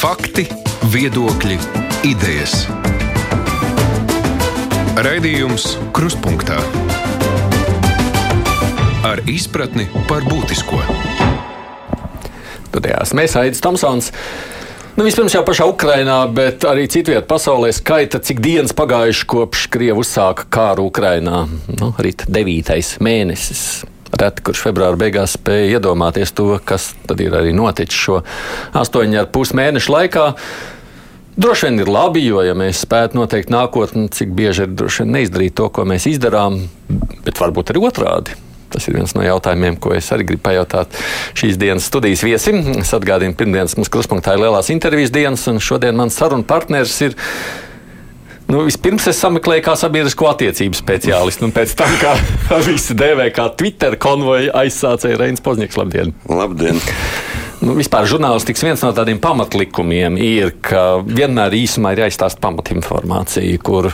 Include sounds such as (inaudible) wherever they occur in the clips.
Fakti, viedokļi, idejas. Raidījums Kruspunkta ar izpratni par būtisko. Studijās mēs Aits Tomsons. Nu, vispirms jau pašā Ukrainā, bet arī citvietā pasaulē skaita, cik dienas pagājuši kopš Krievija uzsāka kāru Ukrainā. Nu, rīt devītais mēnesis. Reti, kurš februāra beigās spēja iedomāties to, kas tad ir arī noticis šo astoņu ar pus mēnešu laikā. Droši vien ir labi, jo, ja mēs spētu noteikt nākotni, cik bieži ir droši vien neizdarīt to, ko mēs izdarām, bet varbūt arī otrādi. Tas ir viens no jautājumiem, ko es arī gribu pajautāt šīs dienas studijas viesim. Es atgādinu, pirmdienas mums kruspunktā ir lielās intervijas dienas, un šodien mans sarunu partners ir. Nu, vispirms es sameklēju kā sabiedrisko attiecību speciālistu, un pēc tam, kā (laughs) visi dēvē, kā Twitter konvoja aizsācēja Reinas Pozņieks. Labdien! Labdien! Nu, vispār žurnālistikas viens no tādiem pamatlikumiem ir, ka vienmēr īsumā ir jāizstāsta pamatinformācija, kur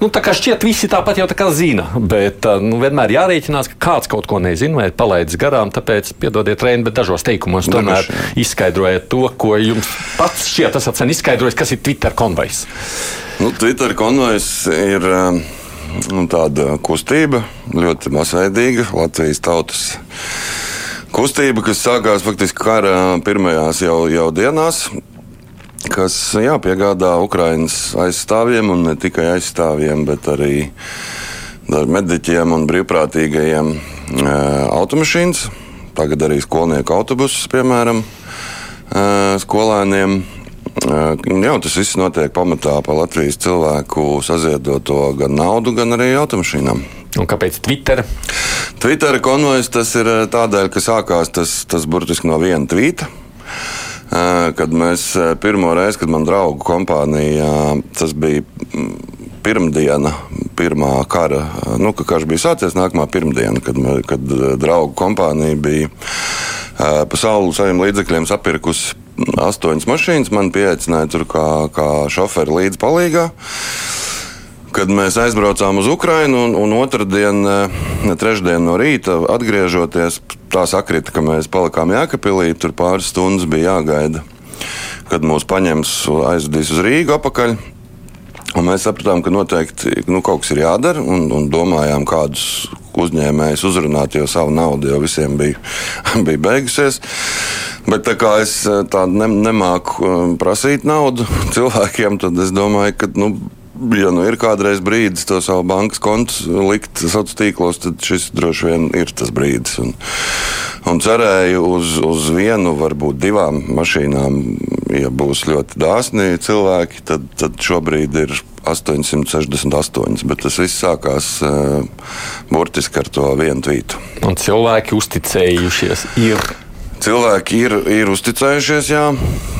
Nu, tā kā šķiet, visi tāpat jau tā kā zina, bet nu, vienmēr jārēķinās, ka kāds kaut ko nezina vai palaidis garām. Tāpēc, piedodiet, Reini, bet dažos teikumos tomēr izskaidrojiet to, ko jums pats šķiet, esat sen izskaidrojis, kas ir Twitter konvojs. Nu, Twitter konvojs ir nu, tāda kustība, ļoti masveidīga Latvijas tautas. Kustība, kas sākās faktiski kara pirmajās jau, jau dienās, kas jā, piegādā Ukraiņas aizstāvjiem, un ne tikai aizstāvjiem, bet arī mediķiem un brīvprātīgajiem e, automašīnas. Tagad arī skolnieku autobusus, piemēram, e, skolēniem. E, jā, tas viss notiek pamatā pa Latvijas cilvēku saziedoto gan naudu, gan arī automašīnām. Un kāpēc Twitter? Twitter konvojs tas ir tādēļ, ka sākās tas, tas burtiski no viena tvīta kad mēs pirmo reizi, kad man draugu kompānijā, tas bija pirmdiena, pirmā kara, nu, ka karš bija sācies nākamā pirmdiena, kad, kad draugu kompānija bija pa saulu saviem līdzekļiem sapirkusi astoņas mašīnas. Man pieaicināja tur kā, kā šoferi līdz palīgā kad mēs aizbraucām uz Ukrajinu, un, un otrdien, trešdien no rīta atgriežoties, tā sakrita, ka mēs palikām Jēkabīlī. Tur pāris stundas bija jāgaida, kad mūs paņems aizvedīs uz Rīgu apakaļ. Un mēs sapratām, ka noteikti nu, kaut kas ir jādara, un, un domājām, kādus uzņēmējus uzrunāt, jo savu naudu jau visiem bija, (laughs) bija beigusies. Bet tā kā es tādu ne, nemāku prasīt naudu cilvēkiem, tad es domāju, ka nu, ja nu ir kādreiz brīdis to savu bankas kontu likt sociālos tīklos, tad šis droši vien ir tas brīdis. Un, un cerēju uz, uz vienu, varbūt divām mašīnām, ja būs ļoti dāsni cilvēki, tad, tad šobrīd ir 868, bet tas viss sākās uh, burtiski ar to vienu tvītu. Un cilvēki uzticējušies ir Cilvēki ir, ir uzticējušies, jā,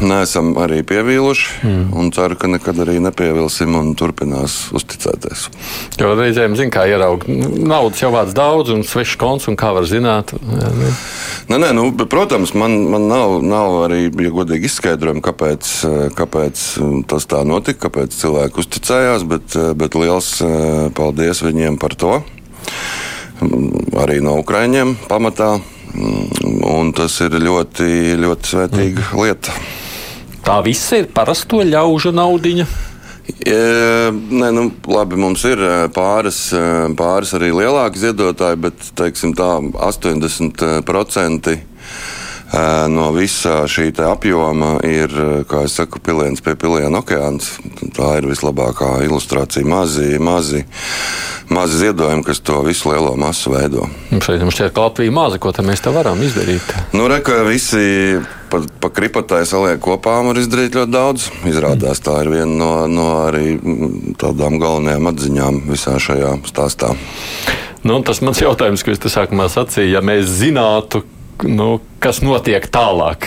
neesam arī pievīluši. Mm. Un ceru, ka nekad arī nepievilsim un turpinās uzticēties. Jo reizēm, zin, kā ieraugt, naudas jau vāc daudz un svešs konts, un kā var zināt. Ne? Nē, nē, nu, bet, protams, man, man nav, nav arī, ja godīgi izskaidrojumi, kāpēc, kāpēc tas tā notika, kāpēc cilvēki uzticējās, bet, bet liels paldies viņiem par to. Arī no Ukraiņiem pamatā. Un tas ir ļoti, ļoti svētīga mm. lieta. Tā viss ir parasto ļaužu naudiņa. E, nē, nu, labi, mums ir e, pāris, e, pāris arī lielāki ziedotāji, bet teiksim, tā 80% no visa šī apjoma ir, kā jau teicu, piliens pie piliena okeāns. Tā ir vislabākā ilustrācija. Mazi, mazi, mazi ziedojumi, kas to visu lielo masu veido. Šeit mums šķiet, ka Latvija maza, ko mēs te varam izdarīt. Nu, re, visi pa, pa kripatai saliek kopā var izdarīt ļoti daudz. Izrādās tā ir viena no, no arī tādām galvenajām atziņām visā šajā stāstā. Nu, tas mans jautājums, ko es te sākumā sacīju, ja mēs zinātu, nu, kas notiek tālāk,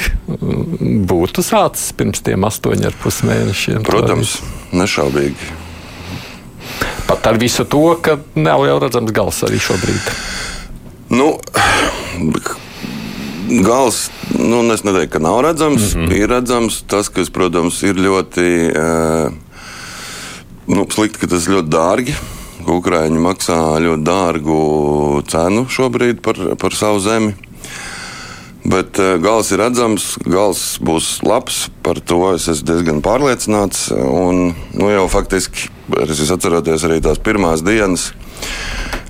būtu sācis pirms tiem astoņiem ar pus mēnešiem. Protams, nešaubīgi. Pat ar visu to, ka nav jau redzams gals arī šobrīd. Nu, gals, nu, es neteiktu, ka nav redzams. Mm -hmm. Ir redzams tas, kas, protams, ir ļoti uh, nu, slikti, ka tas ļoti dārgi. Ukrāņi maksā ļoti dārgu cenu šobrīd par, par savu zemi. Bet uh, gals ir redzams, gals būs labs. Par to es esmu diezgan pārliecināts. Un, nu, jau faktiski, es atceros arī tās pirmās dienas,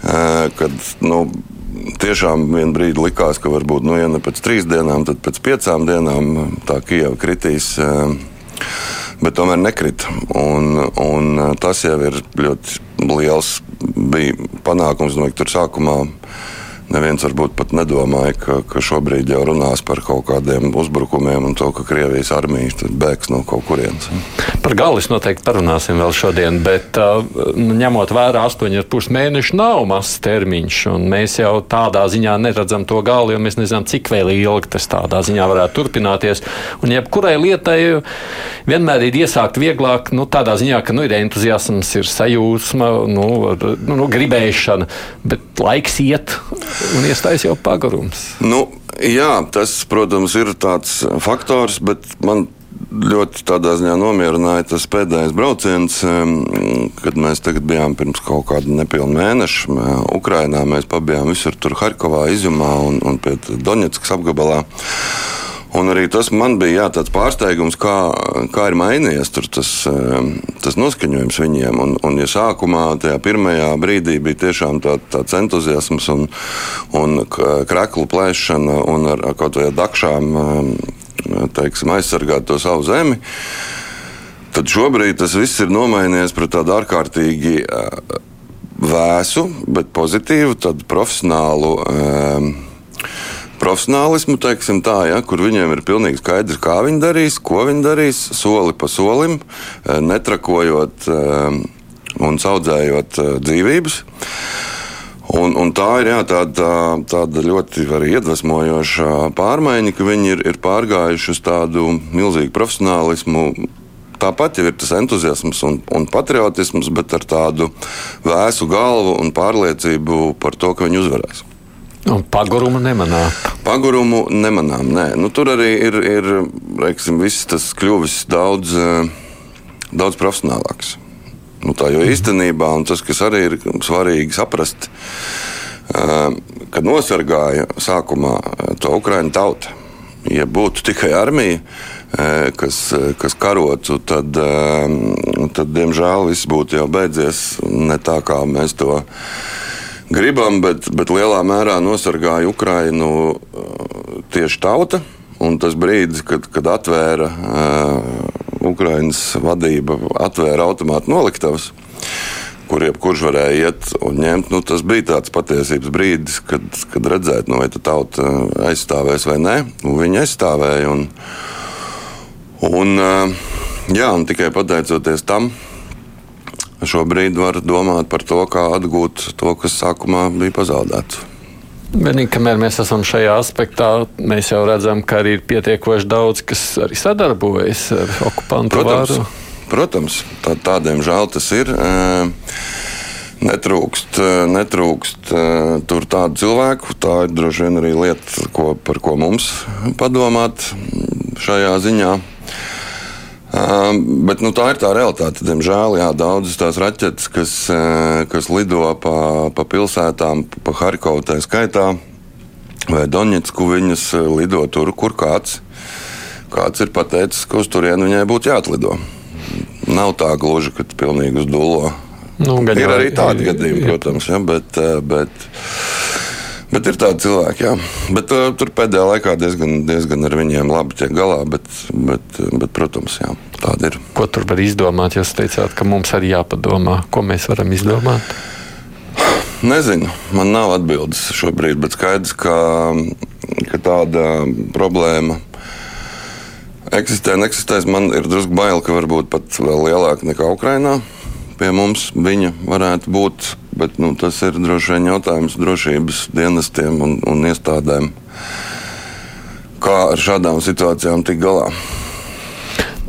uh, kad nu, tiešām vienā brīdī likās, ka varbūt nu, ja ne pēc trīs dienām, tad pēc piecām dienām tā Kijava kritīs. Uh, bet tomēr nekrita. Un, un tas jau ir ļoti liels panākums. Domāju, tur sākumā Neviens varbūt pat nedomāja, ka, ka šobrīd jau runās par kaut kādiem uzbrukumiem un to, ka Krievijas armija bēgs no kaut kurienes. Par galis noteikti parunāsim vēl šodien, bet uh, nu, ņemot vērā 8,5 mēnešu nav mazs termiņš, un mēs jau tādā ziņā neredzam to gali, jo mēs nezinām, cik vēl ilgi tas tādā ziņā varētu turpināties. Un jebkurai lietai vienmēr ir iesākt vieglāk, nu, tādā ziņā, ka nu, ir entuziasms, ir sajūsma, nu, nu, nu, gribēšana, bet laiks iet un iestājas jau pagarums. Nu, jā, tas, protams, ir tāds faktors, bet man ļoti tādā ziņā nomierināja tas pēdējais brauciens, kad mēs bijām pirms kaut kāda nepilna mēneša Ukrajinā. Mēs pabijām visur tur Harkovā, Izjumā un, un pie Doņetskas apgabalā. Un arī tas man bija jā, tāds pārsteigums, kā, kā ir mainījies tas, tas noskaņojums viņiem. Un, un ja sākumā, tajā pirmajā brīdī, bija tiešām tā, tāds entuziasms un, un kreklu plēšana un ar, ar kaut kādām dakšām teiksim, aizsargāt to savu zemi. Tad šobrīd tas viss ir nomainījies pret tādu ārkārtīgi eh, vēsu, bet pozitīvu, tādu profesionālu. Um, profesionālismu, teiksim tā, ja, kur viņiem ir pilnīgi skaidrs, kā viņi darīs, ko viņi darīs, soli pa solim, eh, netrakojot eh, un audzējot eh, dzīvības. Un, un tā ir jā, tāda, tāda ļoti iedvesmojoša pārmaiņa, ka viņi ir, ir pārgājuši uz tādu milzīgu profesionālismu. Tāpat jau ir tas entuziasms un, un patriotisms, bet ar tādu vēsu galvu un pārliecību par to, ka viņi uzvarēs. Un pagurumu nemanām. Pagurumu nemanām. Nē. Nu, tur arī ir, ir reiksim, tas kļuvis daudz, eh, daudz profesionālāks. Nu, tā jau īstenībā, un tas, kas arī ir svarīgi saprast, eh, kad nosargāja sākumā eh, to Ukraiņu tautu. Ja būtu tikai armija, kas, kas karotu, tad, tad, diemžēl, viss būtu jau beidzies ne tā, kā mēs to gribam, bet, bet lielā mērā nosargāja Ukrainu uh, tieši tauta. Un tas brīdis, kad, kad atvēra uh, Ukraiņas vadība, atvēra automātu noliktavas, kur jebkurš varēja iet un ņemt, nu, tas bija tāds patiesības brīdis, kad, kad redzēt, nu, vai tā tauta aizstāvēs vai nē. Viņi aizstāvēja. Un, un, uh, jā, un tikai pateicoties tam, šobrīd var domāt par to, kā atgūt to, kas sākumā bija pazaudēts. Vienīgi, kamēr mēs esam šajā aspektā, mēs jau redzam, ka arī ir pietiekoši daudz, kas arī sadarbojas ar okupantu protams, varu. Protams, tā, tādiem žēl tas ir. Netrūkst, netrūkst tur tādu cilvēku. Tā ir droši vien arī lieta, ko, par ko mums padomāt šajā ziņā. Uh, bet nu, tā ir tā realitāte. Diemžēl jā, daudzas tās raķetes, kas, kas lido pa, pa pilsētām, pa Harkovu tā skaitā, vai Donetsku, viņas lido tur, kur kāds, kāds ir pateicis, ka uz turieni viņai būtu jāatlido. Nav tā gluži, ka pilnīgi uz dūlo. Nu, ir arī tādi gadījumi, protams, ja, bet, bet Bet ir tādi cilvēki, jā. Bet, uh, tur pēdējā laikā diezgan, diezgan ar viņiem labi tiek galā. Bet, bet, bet protams, jā, tāda ir. Ko tur var izdomāt? Jūs teicāt, ka mums arī jāpadomā, ko mēs varam izdomāt. Nezinu, man nav atbildes šobrīd, bet skaidrs, ka, ka tāda problēma eksistē. Neksistēs. Man ir drusku bail, ka varbūt pat vēl lielāka nekā Ukrainā pie mums viņa varētu būt. Bet nu, tas ir droši vien jautājums drošības dienestiem un, un iestādēm, kā ar šādām situācijām tikt galā.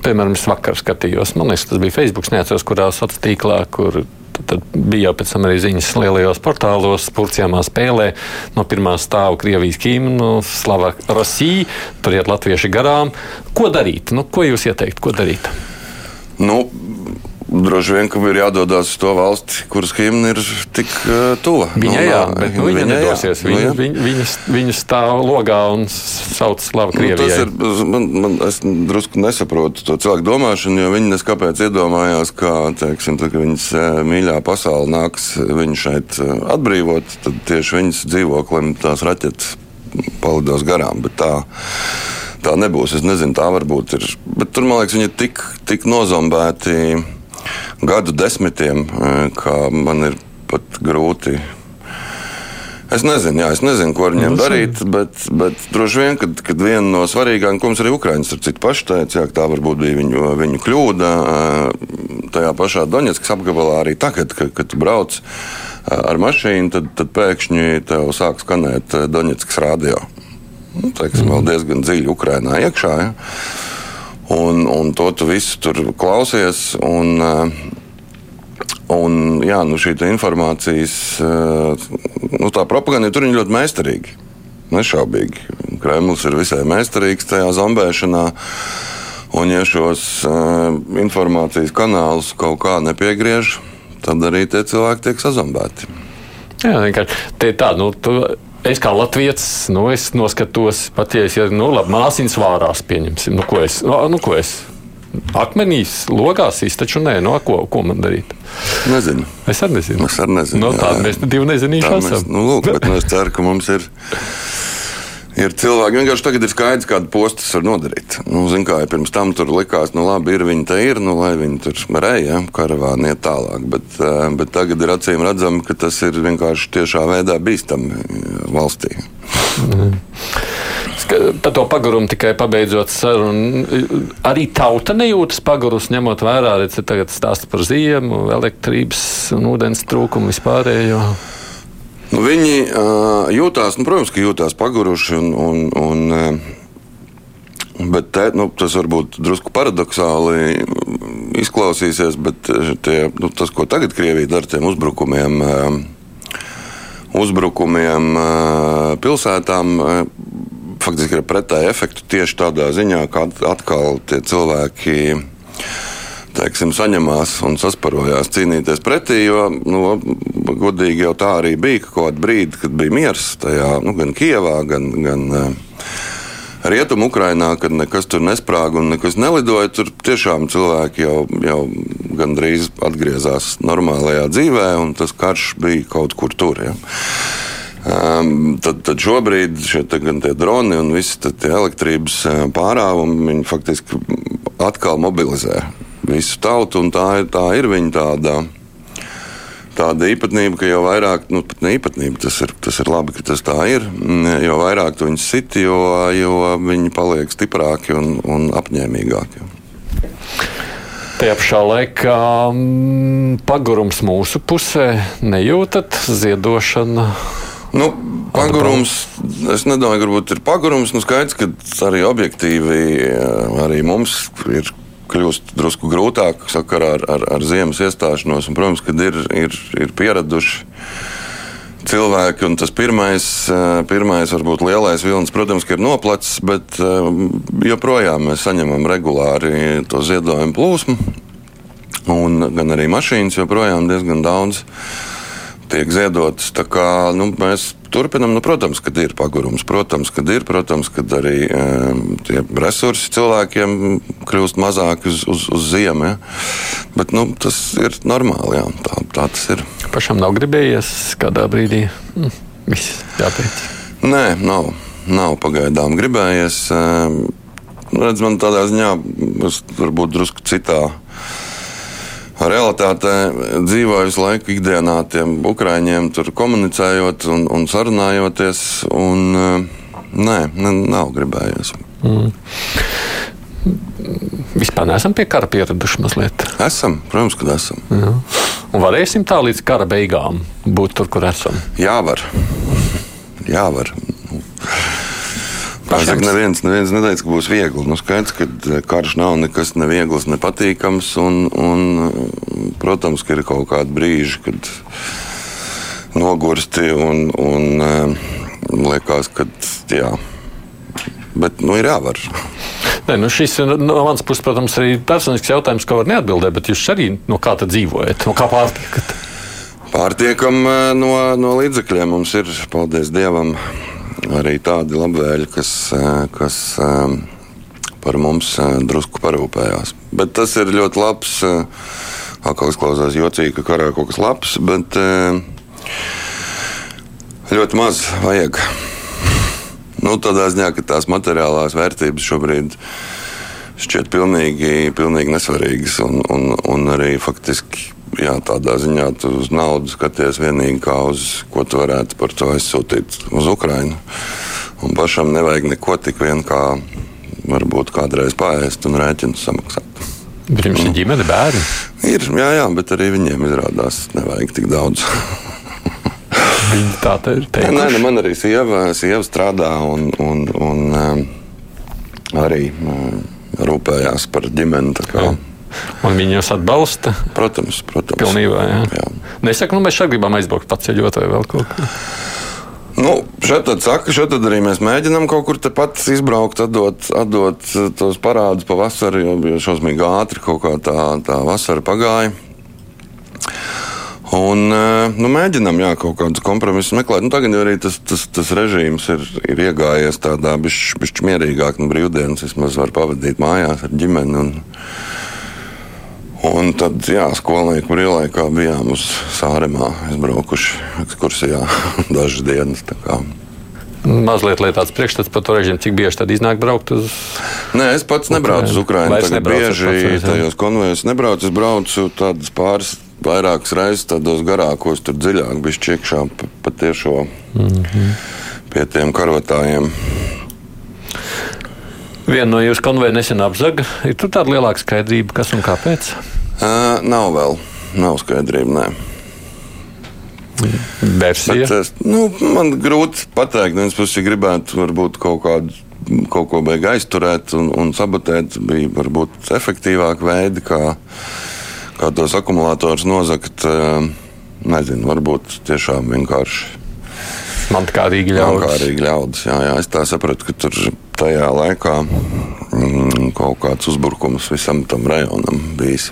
Piemēram, es vakar skatījos, man liekas, tas bija Facebook, neatceros, kurā sociālā tīklā, kur tad bija jau pēc tam arī ziņas lielajos portālos, Turcijāmā spēlē no pirmā stāva Krievijas ķīmija, Slava Rosija, tur iet latvieši garām. Ko darīt? Nu, ko jūs ieteiktu, ko darīt? Nu, Droši vien, ka ir jādodas uz to valsti, kuras himna ir tik uh, tuva. Viņa nu, jā, bet nu, viņa viņa nedosies. Nu, Viņa, jā. viņa, viņa, viņa stāv logā un sauc slavu Nu, Krievijai. ir, man, man, es drusku nesaprotu to cilvēku domāšanu, jo viņi neskapēc iedomājās, ka, teiksim, tad, kad viņas eh, mīļā pasaule nāks viņu šeit eh, atbrīvot, tad tieši viņas dzīvoklim tās raķetes palidos garām. Bet tā, tā nebūs. Es nezinu, tā varbūt ir. Bet tur, man liekas, viņi ir tik, tik nozombēti gadu desmitiem, eh, ka man ir pat grūti. Es nezinu, jā, es nezinu, ko ar viņiem darīt, bet, bet droši vien, kad, kad viena no svarīgākajām, ko mums arī Ukraiņas ar citu pašu teica, jā, tā varbūt bija viņu, viņu kļūda. eh, Tajā pašā Doņetskas apgabalā arī tagad, kad, kad tu brauc eh, ar mašīnu, tad, tad pēkšņi tev sāk skanēt Doņetskas radio. Nu, teiksim, vēl diezgan dziļi Ukrainā iekšā. Ja? Un, un to tu visu tur klausies. Un, eh, Un, jā, nu šī informācijas, eh, nu, tā propaganda tur ir ļoti meistarīga. Nešaubīgi. Kremlis ir visai meistarīgs tajā zombēšanā. Un, ja šos uh, informācijas kanālus kaut kā nepiegriež, tad arī tie cilvēki tiek sazombēti. Jā, vienkārši tā tā, nu, tu, es kā latviečs, nu, es noskatos, pat ja nu, labi, māsīns vārās, pieņemsim, nu, ko es, nu, nu, ko es akmenīs, logās iztaču nē, no ko, ko man darīt? Nezinu. Es arī nezinu. Es arī nezinu. No, tā jā. mēs divi nezinīši Tā mēs, nu, lūk, bet nu, es ceru, ka mums ir. Ir cilvēki, vienkārši tagad ir skaidrs, kādu postu tas var nodarīt. Nu, zin, kā, ja pirms tam tur likās, nu, labi, ir viņi te ir, nu, lai viņi tur reja, karavāni iet tālāk. Bet, eh, bet tagad ir acīm redzami, ka tas ir vienkārši tiešā veidā bīstami eh, valstī. Ska- Par to pagurumu tikai pabeidzot sarunu. Arī tauta nejūtas pagurus, ņemot vērā, ka tagad stāsta par ziemu, elektrības un ūdens trūkumu vispārējo. Nu, viņi uh, jūtās, nu, protams, ka jūtās paguruši. Un, un, un, bet te, nu, tas varbūt drusku paradoxāli izklausīsies, bet tie, nu, tas, ko tagad Krievija dara tiem uzbrukumiem, uzbrukumiem pilsētām, faktiski ir pretēji efektu tieši tādā ziņā, at- atkal tie cilvēki teiksim, saņemās un sasparojās cīnīties pretī. Jo, nu, godīgi jau tā arī bija, ka kaut brīdī, kad bija miers tajā, nu, gan Kijavā, gan, gan uh, Rietumu Ukrainā, kad nekas tur nesprāga un nekas nelidoja, tur tiešām cilvēki jau, jau gandrīz atgriezās normālajā dzīvē, un tas karš bija kaut kur tur. Ja. Um, tad, tad šobrīd šie gan tie droni un visi tie elektrības eh, pārāvumi faktiski atkal mobilizē visu tautu. Tā ir, tā ir viņa tāda, tāda īpatnība, ka jau vairāk, nu, pat ne īpatnība, tas ir, tas ir labi, ka tas tā ir. mm, Jo vairāk tu viņus siti, jo, jo viņi paliek stiprāki un, un apņēmīgāki. Tajā pašā laikā mm, pagurums mūsu pusē nejūtat ziedošana. Nu, pagurums, es nedomāju, ka varbūt ir pagurums. Nu, skaidrs, ka arī objektīvi eh, arī mums ir kļūst drusku grūtāk sakarā ar, ar, ar ziemas iestāšanos. Un, protams, kad ir, ir, ir pieraduši cilvēki, un tas pirmais, eh, pirmais varbūt lielais vilnis, protams, ir noplacis, bet eh, joprojām mēs saņemam regulāri to ziedojumu plūsmu. Un gan arī mašīnas joprojām diezgan daudz tiek ziedotas. Kā nu, mēs turpinām, nu, protams, kad ir pagurums, protams, kad ir, protams, kad arī e, tie resursi cilvēkiem kļūst mazāki uz, uz, uz ziemu. Ja? Bet nu, tas ir normāli, jā, tā, tā tas ir. Pašam nav gribējies kādā brīdī. Mm, viss jāteic. Nē, nav, nav pagaidām gribējies. e, Redz, man tādā ziņā, es varbūt drusku citā realitātē dzīvoju visu laiku ikdienā tiem ukrāņiem, tur komunicējot un, un sarunājoties. Un, eh, nē, nav gribējies. Vispār neesam pie kara pieraduši mazliet. Esam, protams, ka esam. Jā. Un varēsim tā līdz kara beigām būt tur, kur esam. Jāvar. Jāvar. Pašam neviens, neviens neteica, ka būs viegli. Nu, skaidrs, ka karš nav nekas neviegls, nepatīkams. Un, un, protams, ka ir kaut kādi brīži, kad nogursti un, un liekas, ka jā. Bet nu, ir jāvar. Nē, nu šis ir no manas puses, protams, arī personisks jautājums, ko var neatbildēt, bet jūs arī no kā dzīvojat, no kā pārtiekat? Pārtiekam eh, no, no līdzekļiem mums ir, paldies Dievam, arī tādi labvēļi, kas, eh, kas eh, par mums drusku parūpējās. Bet tas ir ļoti labs. Atkal izklausās jocīgi, ka karā kaut kas labs, bet ļoti maz vajag. Nu, tādā ziņā, ka tās materiālās vērtības šobrīd šķiet pilnīgi, pilnīgi nesvarīgas. Un, un, un arī faktiski jā, tādā ziņā tu uz naudu skaties vienīgi kā uz ko tu varētu par to aizsūtīt uz Ukrajinu. Un pašam nevajag neko tik vien kā varbūt kādreiz pāriest un rēķinu samaksāt. Bet jums ir ģimene, bērni? Ir, jā, jā, bet arī viņiem izrādās nevajag tik daudz. Viņi tā ir teikuši. Nē, nē, man arī sieva, sieva strādā un, un, un um, arī um, rūpējās par ģimeni. Un viņi jūs atbalsta? Protams, protams. Pilnībā, jā. jā. Nesaku, nu mēs šeit gribam aizbraukt paceļot vai vēl kaut ko. Nu, šeit tad saka, šeit tad arī mēs mēģinām kaut kur tepat izbraukt, atdot, atdot tos parādus pavasarī, jo, jo šausmīgi ātri kaut kā tā, tā vasara pagāja. Un, eh, nu, mēģinām jā, kaut kādus kompromisus meklēt. Nu, tagad arī tas, tas, tas režīms ir, ir iegājies tādā bišķi mierīgāk. Nu, brīvdienas vismaz var pavadīt mājās ar ģimeni. Un, un tad, jā, skolnieku brīvlaikā bijām uz Sāremā aizbraukuši ekskursijā (laughs) dažas dienas. Mazliet tāds priekšstats par to režīmu, cik bieži tad iznāk braukt uz Ukrajinu? Nē, es pats nebraucu uz Ukrajinu. Tagad bieži tajos konvejos nebraucu. Es braucu tādas pāris vairākas reizes tādos garākos, tur dziļāk bija iekšā pa, pa tiešo mm -hmm. pie tiem karotājiem. Viena no jūsu konveja nesen apzaga. Ir tur tāda lielāka skaidrība, kas un kāpēc? Uh, nav vēl. Nav skaidrība. Nē. Versija? Bet, nu, man grūti pateikt, viens puses gribētu varbūt kaut kādu kaut ko beigās aizturēt un, un sabotēt, bija varbūt efektīvāki veidi, kā kā tos akumulatorus nozagt. Nezinu, varbūt tiešām vienkārši. Man kā Rīga ļaudis. Man kā Rīga ļaudis, jā, jā. Es tā sapratu, ka tur tajā laikā mm, kaut kāds uzbrukums visam tam rajonam bijis.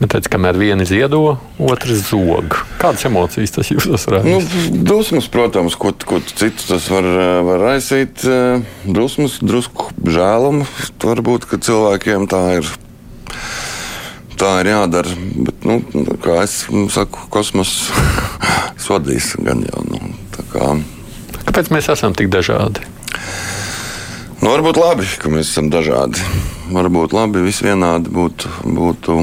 Bet teicu, kamēr viena ziedo, otrs zog. Kādas emocijas tas jūsos rada? Nu, dusmas, protams, ko, ko citu tas var, var raisīt. Eh, dusmas, drusku žēlumu. Varbūt, ka cilvēkiem tā ir tā ir jādara. Bet, nu, kā es nu, saku, kosmos (laughs) sodīs gan jau. Nu, kā. Kāpēc mēs esam tik dažādi? Nu, varbūt labi, ka mēs esam dažādi. Varbūt labi, visi vienādi būtu. būtu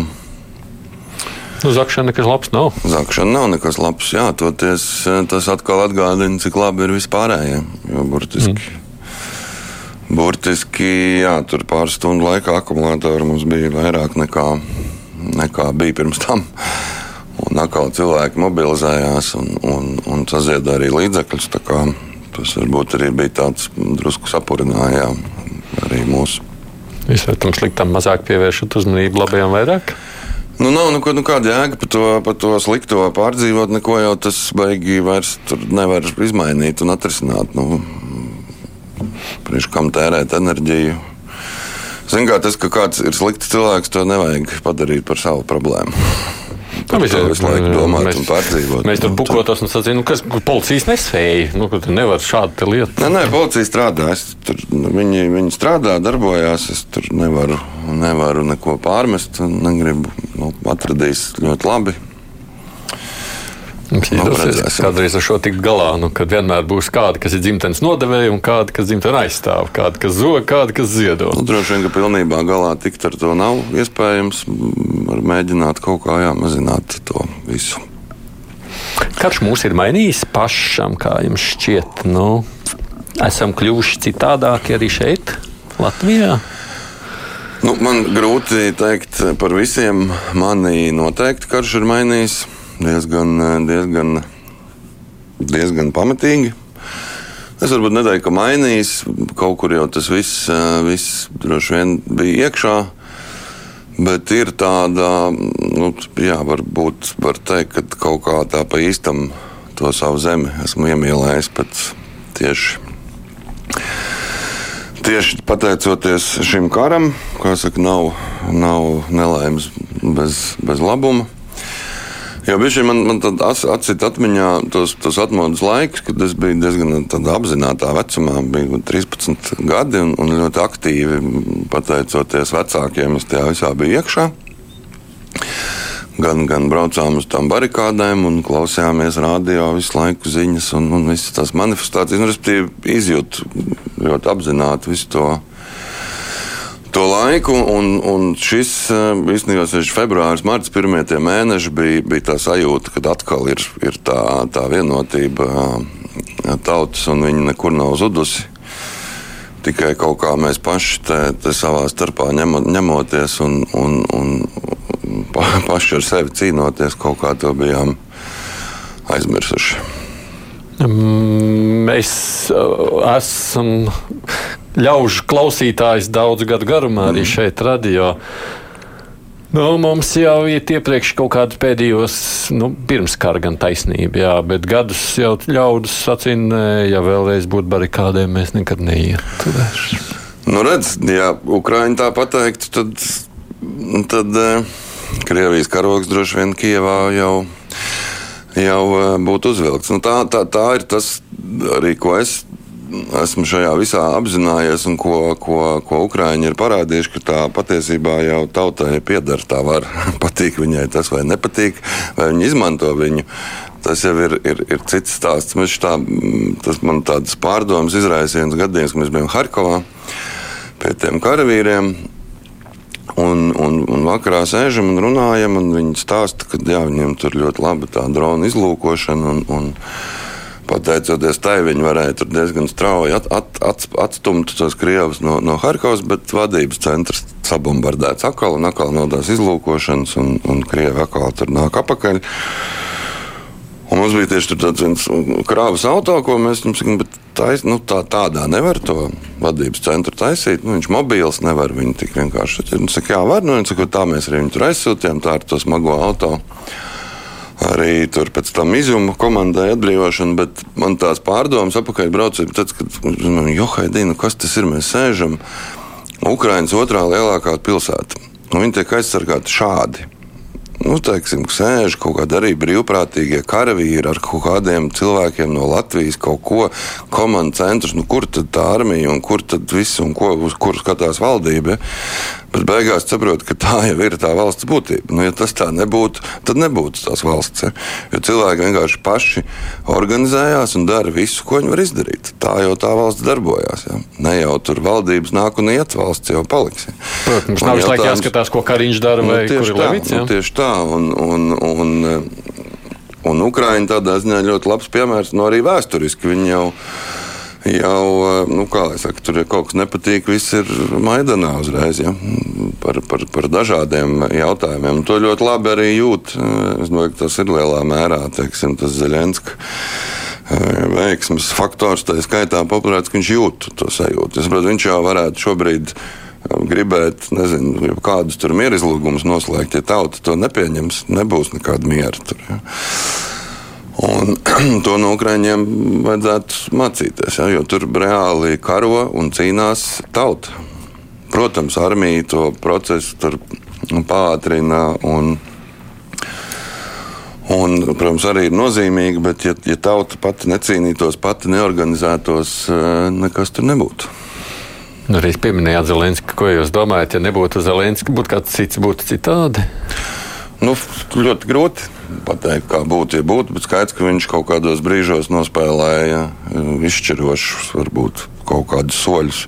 Nu, zakšana nekas labs nav. Zakšana nav nekas labs. Jā, toties, tas atkal atgādina, cik labi ir vispārējie. Jo burtiski, mm. burtiski jā, tur pāris stundu laikā akumulātori mums bija vairāk nekā nekā bija pirms tam. Un atkal cilvēki mobilizējās un, un, un sazieda arī līdzekļus. Tas varbūt arī bija tāds drusku sapurinājām arī mūsu. Visai tam sliktam mazāk pievēršat uzmanību, labajam vairāk? Nu, nav nu, nu, kāda jēga par to, par to slikto pārdzīvot. Neko jau tas baigi vairs nevar izmainīt un atrisināt. Nu, Priekš kam tērēt enerģiju? Ziniet, kā tas, ka kāds ir slikts cilvēks, to nevajag padarīt par savu problēmu. Par nu, to visu laiku domāt mēs, un pārdzīvot. Mēs tur bukotos un sacījām, nu, kas policijas nespēja. Nu, tur nevar šādu lietu. Nē, nē, policija strādā. Es tur, nu, viņi, viņi strādā, darbojās. Es tur nevaru, nevaru neko pārmest. Negribu. Nu, atradīs ļoti labi. Izdosies kādreiz ar šo tikt galā, nu, kad vienmēr būs kādi, kas ir dzimtenes nodevēji, un kādi, kas dzimteni aizstāv, kādi, kas zog, kādi, kas ziedo. Nu, droši vien, ka pilnībā galā tikt ar to nav iespējams. Var mēģināt kaut kā jāmazināt to visu. Karš mūs ir mainījis pašam, kā jums šķiet. Nu, esam kļuvuši citādāki arī šeit, Latvijā. Nu, man grūti pateikt par visiem. Mani noteikti karš ir mainījis diezgan, diezgan, diezgan pamatīgi. Es varbūt neteiktu, ka mainījis. Kaut kur jau tas viss, viss droši vien bija iekšā. Bet ir tāda, nu, jā, varbūt var teikt, ka kaut kā tā pa īstam to savu zemi esmu iemīlējis pēc tieši tieši pateicoties šim karam, kā saka, nav, nav nelaimes bez, bez labuma. Jo bija man, man atcīt atmiņā tos, tos atmodas laikus, kad es biju diezgan apzināta vecumā, biju 13 gadi un, un ļoti aktīvi pateicoties vecākiem, es tajā visā biju iekšā. Gan, gan braucām uz tām barikādēm, un klausījāmies radio visu laiku ziņas un, un visas tās manifestācijas. Nu, respektīvi, izjūtu ļoti apzināti visu to to laiku. Un, un šis eh, īstenībā februāris, marts, pirmie mēneši bija, bija tā sajūta, ka atkal ir, ir tā, tā vienotība eh, tautas un viņa nekur nav zudusi. Tikai kaut kā mēs paši te, te savā starpā ņemo, ņemoties un, un, un pa, paši ar sevi cīnoties, kaut kā to bijām aizmirsuši. Mēs uh, esam ļaužu klausītājs daudzu gadu garumā arī mm. šeit, radio. Nu, mums jau ir iepriekš kaut kādi pēdējos, nu, pirms kara gan taisnība, jā, bet gadus jau ļaudis sacīja, ja vēlreiz būtu barikādēm, mēs nekad neietu. Nu, redz, ja Ukraiņi tā pateiktu, tad, tad eh, Krievijas karogs droši vien Kievā jau, jau eh, būtu uzvilkts. Nu, tā, tā, tā ir tas arī, ko es esmu šajā visā apzinājies, un ko, ko, ko Ukrāņi ir parādījuši, ka tā patiesībā jau tautai pieder. Tā var (laughs) patīk viņai tas vai nepatīk, vai viņi izmanto viņu. Tas jau ir, ir, ir cits stāsts. Mēs tā, tas man tādas pārdomas izraisījums gadījums, ka mēs bijām Harkovā pie tiem karavīriem. Un, un, un vakarā sēžam un runājam, un viņi stāsta, ka jā, viņiem tur ļoti laba tā drona izlūkošana. Un, un, pateicoties tai, viņi varēja diezgan strauji at, at, at, atstumt tos krievus no, no Harkovas, bet vadības centrs sabumbardēts atkal un atkal no tās izlūkošanas, un, un krievi atkal tur nāk apakaļ. Un mums bija tieši tāds viens krāvas auto, ko mēs viņam sakām, bet tais, nu, tā, tādā nevar to vadības centru taisīt. Nu, viņš mobils nevar viņu tik vienkārši. Viņš saka, jā, var. Nu, saka, tā mēs arī viņu tur aizsūtījām, tā ar to smago automašīnu arī tur pēc tam izjuma komandai atbrīvošana, bet man tās pārdomas apakaļ braucot, tad, kad man johaidīna, kas tas ir, mēs sēžam Ukrainas otrā lielākā pilsēta. Un viņi tiek aizsargāti šādi. Nu, teiksim, sēž kaut kādi arī brīvprātīgie karavīri ar kaut kādiem cilvēkiem no Latvijas, kaut ko komandas centrs. Nu, kur tad tā armija un kur tad viss un ko, uz kuru skatās valdība? Bet beigās saprotu, ka tā jau ir tā valsts būtība. Nu, ja tas tā nebūtu, tad nebūtu tās valsts. Ja? Jo cilvēki vienkārši paši organizējās un dara visu, ko viņi var izdarīt. Tā jau tā valsts darbojās. Ja? Ne jau tur valdības nāk un iet, valsts jau paliks. Ja? Protams, nav visu laiku jāskatās, ko Kariņš dara nu, vai kur ir Levits. Nu, tieši tā. Un, un, un, un Ukraiņa tādā ziņā ļoti labs piemērs, no nu, arī vēsturiski. Viņi jau jau, nu, saka, tur ja kaut kas nepatīk, viss ir maidanā uzreiz, ja, par, par, par dažādiem jautājumiem. Un to ļoti labi arī jūt. Es domāju, ka tas ir lielā mērā, teiksim, tas Zelenska eh, veiksmes faktors, tā skaitā populārāts, ka viņš jūt to sajūtu. Es saprotu, viņš jau varētu šobrīd eh, gribēt, nezinu, kādus tur miera izlūgumus noslēgt. Ja tauta to nepieņems, nebūs nekāda miera tur. Ja. Un (clears throat) to no Ukrāņiem vajadzētu mācīties, ja, jo tur reāli karo un cīnās tauta. Protams, armija to procesu pātrina un, un, protams, arī ir nozīmīga, bet ja, ja tauta pati necīnītos, pati neorganizētos, eh, nekas tur nebūtu. Nu, arī pieminējāt Zelenski, ko jūs domājat, ja nebūtu Zelenski, būtu kāds cits, būtu citādi? Nu, ļoti grūti pateikt, kā būtu, ja būtu, bet skaidrs, ka viņš kaut kādos brīžos nospēlēja izšķirošus, varbūt kaut kādus soļus.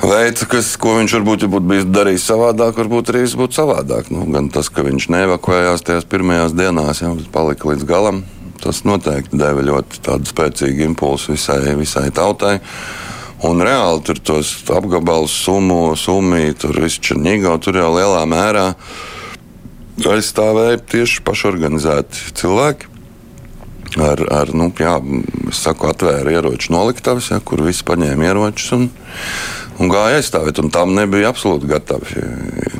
Veids, kas, ko viņš varbūt ja bijis darījis savādāk, varbūt arī būtu savādāk. Nu, gan tas, ka viņš neevakuējās tajās pirmajās dienās, jau palika līdz galam, tas noteikti deva ļoti spēcīgu impulsu visai, visai tautai. Un reāli tur tos apgabalus, summu, summu, tur viss Černīgā, tur jau lielā mērā uh, aizstāvēja tieši pašorganizēti cilvēki. Ar, ar nu, jā, saku, atvēra ieroču noliktavas, ja, kur visi paņēma ieročus un, un gāja aizstāvēt. Un tam nebija absolūti gatavi.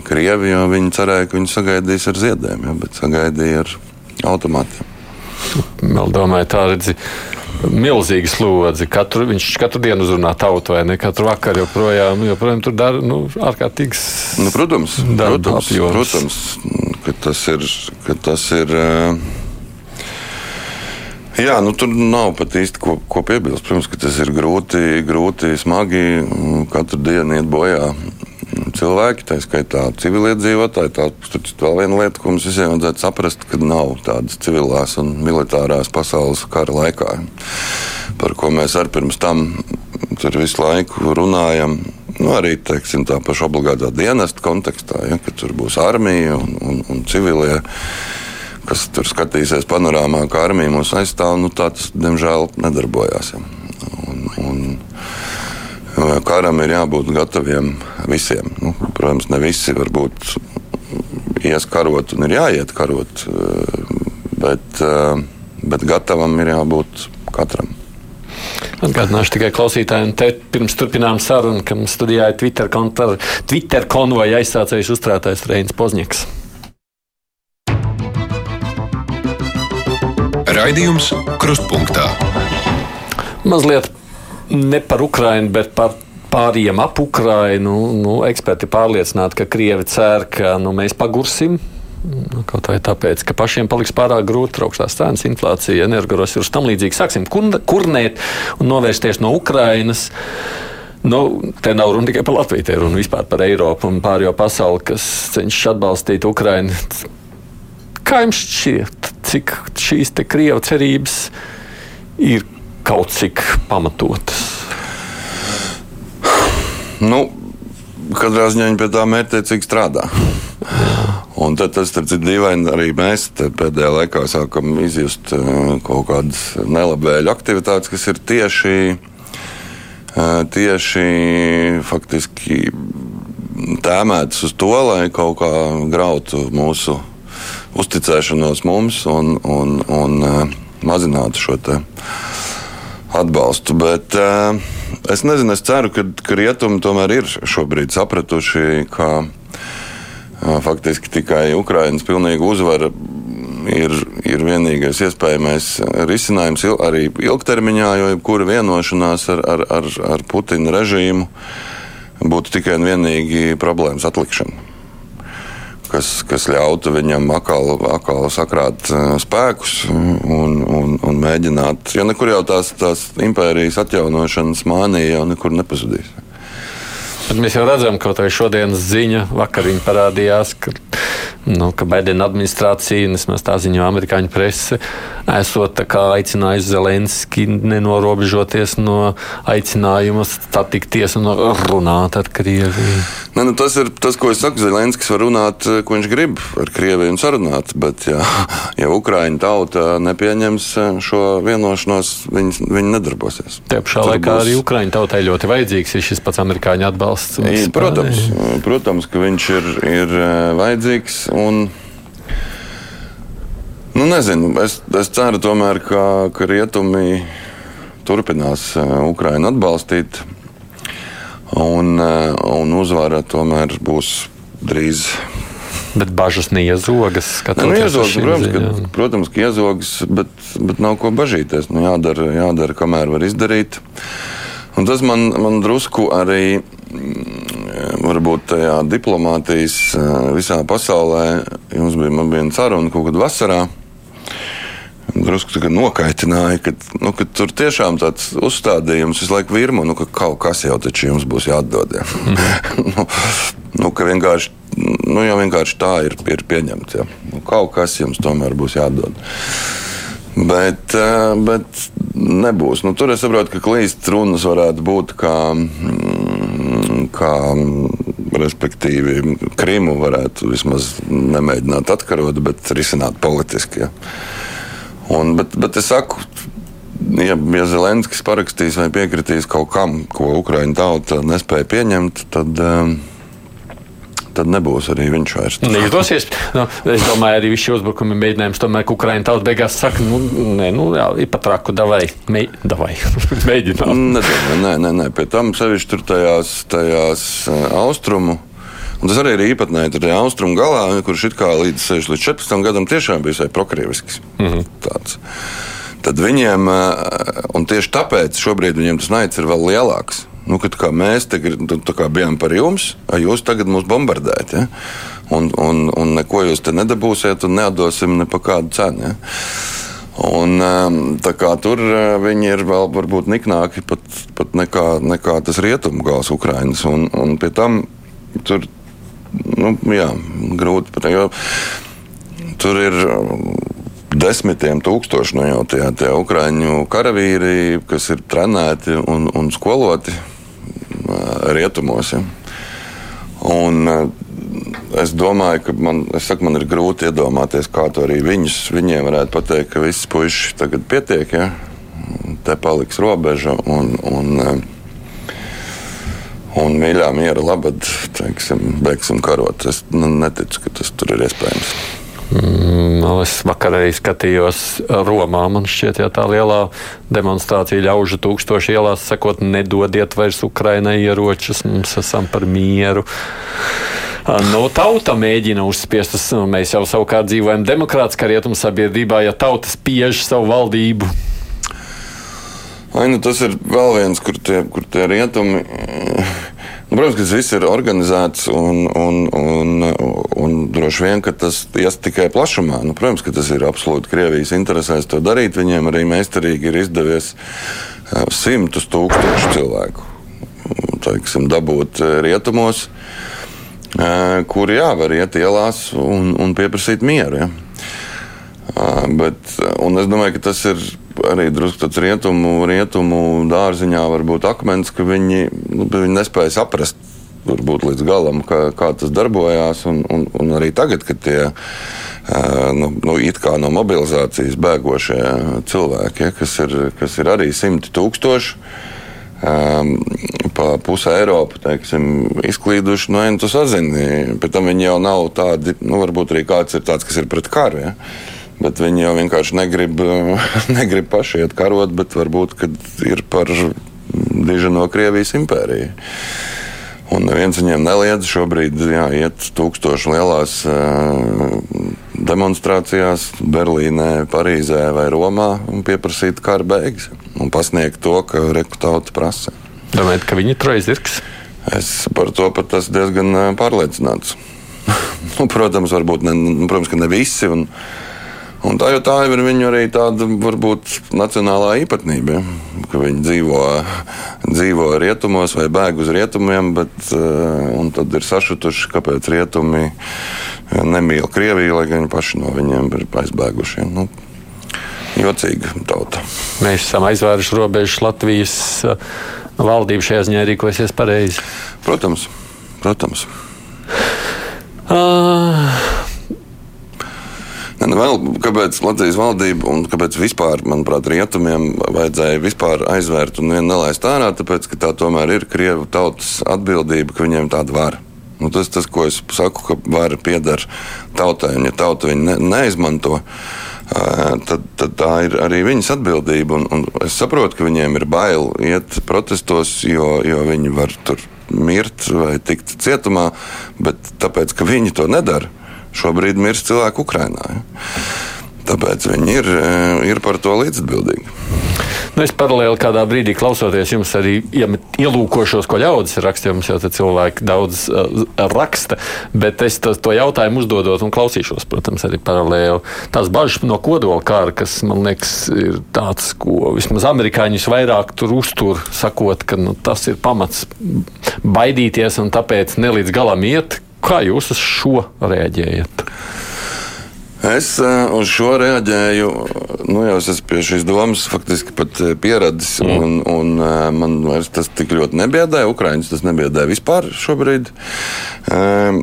Krievi jau viņi cerēja, ka viņi sagaidīs ar ziediem, ja, bet sagaidīja ar automātiem. Vēl domāju, tā redzi. milzīga slodze. Katru, viņš katru dienu uzrunā tautu, vai ne? Katru vakaru joprojām, joprojām tur dara nu, ārkārtīgs. Nu, protams, protams, protams, ka tas ir. Ka tas ir uh... Jā, nu, tur nav pat īsti ko, ko piebilst. Protams, ka tas ir grūti, grūti smagi. Katru dienu iet bojā cilvēki, tā skaitā civiliedzīvotāji. Tā ir vēl viena lieta, ko mums visiem vajadzētu saprast, ka nav tādas civilās un militārās pasaules kara laikā, par ko mēs arī pirms tam visu laiku runājam. Nu, arī teiksim, tā paša obligātā dienesta kontekstā, ja, ka tur būs armija un, un, un civilie kas tur skatīsies panorāmā, kā armija mūs aizstāv, nu, tā tas, diemžēl, nedarbojās. Ja. Un, un, karam ir jābūt gataviem visiem. Nu, protams, ne visi varbūt ies karot un ir jāiet karot, bet, bet gatavam ir jābūt katram. Atgādināšu tikai klausītājiem, te pirms turpinām sarunu, ka mums studijā ir Twitter, kontra, Twitter konvoja aizsācējs uzturētājs Reinis Pozņiks. Raidījums Krustpunktā. Mazliet ne par Ukrajinu, bet par pāriem ap Ukrajinu. Nu, eksperti pārliecināti, ka Krievi cer, ka nu, mēs pagursim. Nu, kaut vai tāpēc, ka pašiem paliks pārāk grūti augstās cenas, inflācija, energoresursi tam līdzīgi. Sāksim kurnēt un novērsties no Ukrajinas. Nu, te nav runa tikai par Latviju, te ir runa vispār par Eiropu un pārējo pasauli, kas cenšas atbalstīt Ukrajinu. Kā jums šķiet, cik šīs krievu cerības ir kaut cik pamatotas? Nu, katrā ziņā viņi pie tā mērķiecīgi strādā. Un tad tas ir dīvaini. Arī mēs pēdējā laikā sākam izjust eh, kaut kādas nelabvēlīgas aktivitātes, kas ir tieši, eh, tieši faktiski tēmētas uz to, lai kaut kā grautu mūsu uzticēšanos mums un, un, un uh, mazinātu šo atbalstu. Bet es nezinu, es ceru, ka, ka rietumi tomēr ir šobrīd sapratuši, ka faktiski tikai Ukraiņas pilnīga uzvara ir, ir vienīgais iespējamais risinājums arī ilgtermiņā, jo jebkura vienošanās ar, ar, ar, ar Putina režīmu būtu tikai un vienīgi problēmas atlikšana kas, kas ļautu viņam atkal, atkal sakrāt spēkus un, un, un mēģināt. Jo nekur jau tās, tās impērijas atjaunošanas mānija jau nekur nepazudīs. Bet mēs jau redzam, ka tā šodienas ziņa vakar parādījās, ka, nu, ka Baidena administrācija, vismaz tā ziņo amerikāņu prese, esot aicinājusi Zelenski nenorobežoties no aicinājuma satikties un runāt ar Krieviju. Ne, nu, tas ir tas, ko es saku. Zelenskis var runāt, ko viņš grib ar Krieviju un sarunāt, bet ja, (laughs) ja Ukraiņa tauta nepieņems šo vienošanos, viņi, viņi nedarbosies. Tie pašā laikā būs... arī Ukraiņa tautai ļoti vajadzīgs ir šis pats amerikāņu atbalsts. Protams, protams, ka viņš ir, ir vajadzīgs. Un, Nu, nezinu, es, es ceru, tomēr, ka, ka rietumi turpinās Ukraiņu atbalstīt, un, uh, un uzvara tomēr būs drīz. Bet bažas neiezogas. Nu, iezogas protams, ka, protams, ka iezogas, bet, bet nav ko bažīties. Nu, jādara, jādara, kamēr var izdarīt. Un tas man, man drusku arī mm, varbūt tajā diplomātijas uh, visā pasaulē. Jums bija viena saruna kaut kad vasarā drusku nokaitināja, ka, nu, ka tur tiešām tāds uzstādījums visu laiku virmo, nu, ka kaut kas jau taču jums būs jāatdod. Ja. Mm. (laughs) nu, nu, ka vienkārši, nu, jau vienkārši tā ir, ir pieņemts. Ja. Nu, kaut kas jums tomēr būs jāatdod. Bet, eh, bet nebūs. Nu, tur es saprotu, ka klīst runas varētu būt kā, mm, kā respektīvi, Krimu varētu vismaz nemēģināt atkarot, bet risināt politiski. Ja. Un, bet, bet es saku, ja, ja Zelenskis parakstīs vai piekritīs kaut kam, ko Ukraiņu tauta nespēja pieņemt, tad. Um, tad nebūs arī viņš vairs. Neizdosies. Nu, es domāju, arī visi uzbrukumi mēģinājums, tomēr, Ukraiņa tauta beigās saka, nu, nē, nu, jā, ir pat raku, davai, mē, davai. (laughs) mēģinām. Nedomāju, nē, nē, nē, pie tam sevišķi tur tajās, tajās uh, austrumu Un tas arī ir īpatnēji tur austrumu galā, kurš it kā līdz 6 līdz 14 gadam tiešām bija visai prokrievisks. Mm -hmm. Tāds. tad viņiem, un tieši tāpēc šobrīd viņiem tas naids ir vēl lielāks. Nu, kad mēs tagad, kā bijām par jums, jūs tagad mūs bombardējat. Ja? Un, un, un neko jūs te nedabūsiet un neatdosim ne par kādu cenu. Ja? Un, kā, tur viņi ir vēl varbūt niknāki pat, pat nekā, nekā tas rietumu gals Ukrainas. Un, un pie tam tur nu, jā, grūti pateikt. Tur ir desmitiem tūkstoši no nu, jau tie, tie ukrāņu karavīri, kas ir trenēti un, un skoloti rietumos. Ja. Un, es domāju, ka man, saku, man ir grūti iedomāties, kā to arī viņus, viņiem varētu pateikt, ka viss puisis tagad pietiek, ja te paliks robeža. Un, un, un mīļā miera labad, teiksim, beigsim karot. Es nu, neticu, ka tas tur ir iespējams. Mm, nu, es vakar arī skatījos Romā. Man šķiet, ja tā lielā demonstrācija ļaužu tūkstoši ielās sakot, nedodiet vairs Ukrainai ieročus, mums esam par mieru. Nu, tauta mēģina uzspiest, nu, mēs jau savukārt dzīvojam demokrātiskā rietumu sabiedrībā, ja tauta spiež savu valdību. Ai, nu, tas ir vēl viens, kur tie, kur tie rietumi. Nu, protams, ka tas viss ir organizēts un, un, un, un droši vien, tas ies tikai plašumā. Nu, protams, ka tas ir absolūti Krievijas interesēs to darīt. Viņiem arī meistarīgi ir izdevies simtus tūkstošu cilvēku teiksim, dabūt rietumos, kur jā, var iet ielās un, un pieprasīt mieru. Ja? Bet, es domāju, ka tas ir arī drusku tāds rietumu, rietumu dārziņā, varbūt akmens, ka viņi, nu, viņi nespēja saprast. Varbūt līdz galam, kā, kā tas darbojās. Un, un, un arī tagad, kad tie nu, nu, no mobilizācijas bēgošie cilvēki, ja, kas, ir, kas ir arī simti tūkstoši, um, pa pusē Eiropu teiksim, izklīduši, nu, tu sazini. Pēc tam viņi jau nav tādi, nu, varbūt arī kāds ir tāds, kas ir pret karu. Ja. Bet viņi jau vienkārši negrib, (laughs) negrib paši iet karot, bet varbūt ir par diži no Krievijas impēriju. Un neviens viņiem neliedz šobrīd jā, iet tūkstoši lielās uh, demonstrācijās Berlīnē, Parīzē vai Romā un pieprasīt kara beigas un pasniegt to, ka rekrutauti prasa. Domājat, ka viņi trojas zirgs? Es par to pat esmu diezgan pārliecināts. (laughs) nu, protams, varbūt ne, nu, protams, ne visi. Un, Un tā jau tā ir viņu arī tāda varbūt nacionālā īpatnība, ja? ka viņi dzīvo, dzīvo rietumos vai bēg uz rietumiem, bet uh, tad ir sašutuši, kāpēc rietumi nemīl Krieviju, lai gan viņi paši no viņiem ir aizbēguši. Nu, Jocīga tauta. Mēs esam aizvēruši robežas Latvijas uh, valdība šajā ziņā rīkosies pareizi. Protams, protams. Uh, vēl, kāpēc Latvijas valdība un kāpēc vispār, manuprāt, rietumiem vajadzēja vispār aizvērt un vienu nelaist ārā, tāpēc, ka tā tomēr ir Krievu tautas atbildība, ka viņiem tāda vara. Nu, tas, tas, ko es saku, ka vara pieder tautai, un ja tauta viņu ne, neizmanto, tad, tad tā ir arī viņas atbildība. Un, un es saprotu, ka viņiem ir bail iet protestos, jo, jo viņi var tur mirt vai tikt cietumā, bet tāpēc, ka viņi to nedara šobrīd mirst cilvēki Ukrajinā. Ja? Tāpēc viņi ir, eh, ir par to līdzatbildīgi. Nu, es paralēli kādā brīdī klausoties, jums arī ielūkošos, ko ļaudis ir rakstījums, jo cilvēki daudz uh, raksta. Bet es to, to jautājumu uzdodot un klausīšos, protams, arī paralēli. Tās bažas no kodola kara, kas man liekas, ir tāds, ko vismaz amerikāņus vairāk tur uztur, sakot, ka nu, tas ir pamats baidīties un tāpēc ne līdz galam iet, Kā jūs uz šo reaģējat? Es uh, uz šo reaģēju. Nu, jau es esmu pie šīs domas faktiski pat eh, pieradis. Mm. Un, un, uh, man vairs tas tik ļoti nebiedē. Ukraiņus tas nebiedē vispār šobrīd. Uh,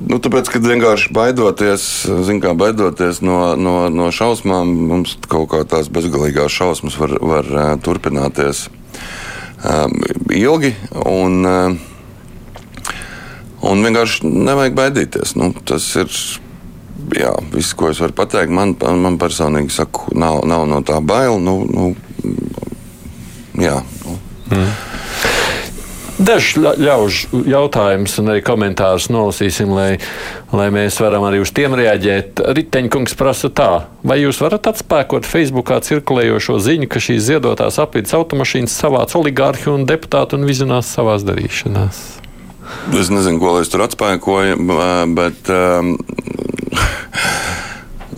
Nu, tāpēc, kad vienkārši baidoties, kā, baidoties no, no, no šausmām, mums kaut kā tās bezgalīgās šausmas var, var uh, turpināties um, ilgi. Un, uh, Un vienkārši nevajag baidīties. Nu, tas ir jā, viss, ko es varu pateikt. Man, man personīgi saku, nav, nav no tā bail. Nu, nu, jā, nu. mm. Dažs ļaužu jautājumus un arī komentārus nolasīsim, lai, lai mēs varam arī uz tiem reaģēt. Riteņkungs prasa tā, vai jūs varat atspēkot Facebookā cirkulējošo ziņu, ka šīs ziedotās apvidus automašīnas savāc oligārhi un deputāti un vizinās savās darīšanās? Es nezinu, ko es tur atspēkoju, bet. Um,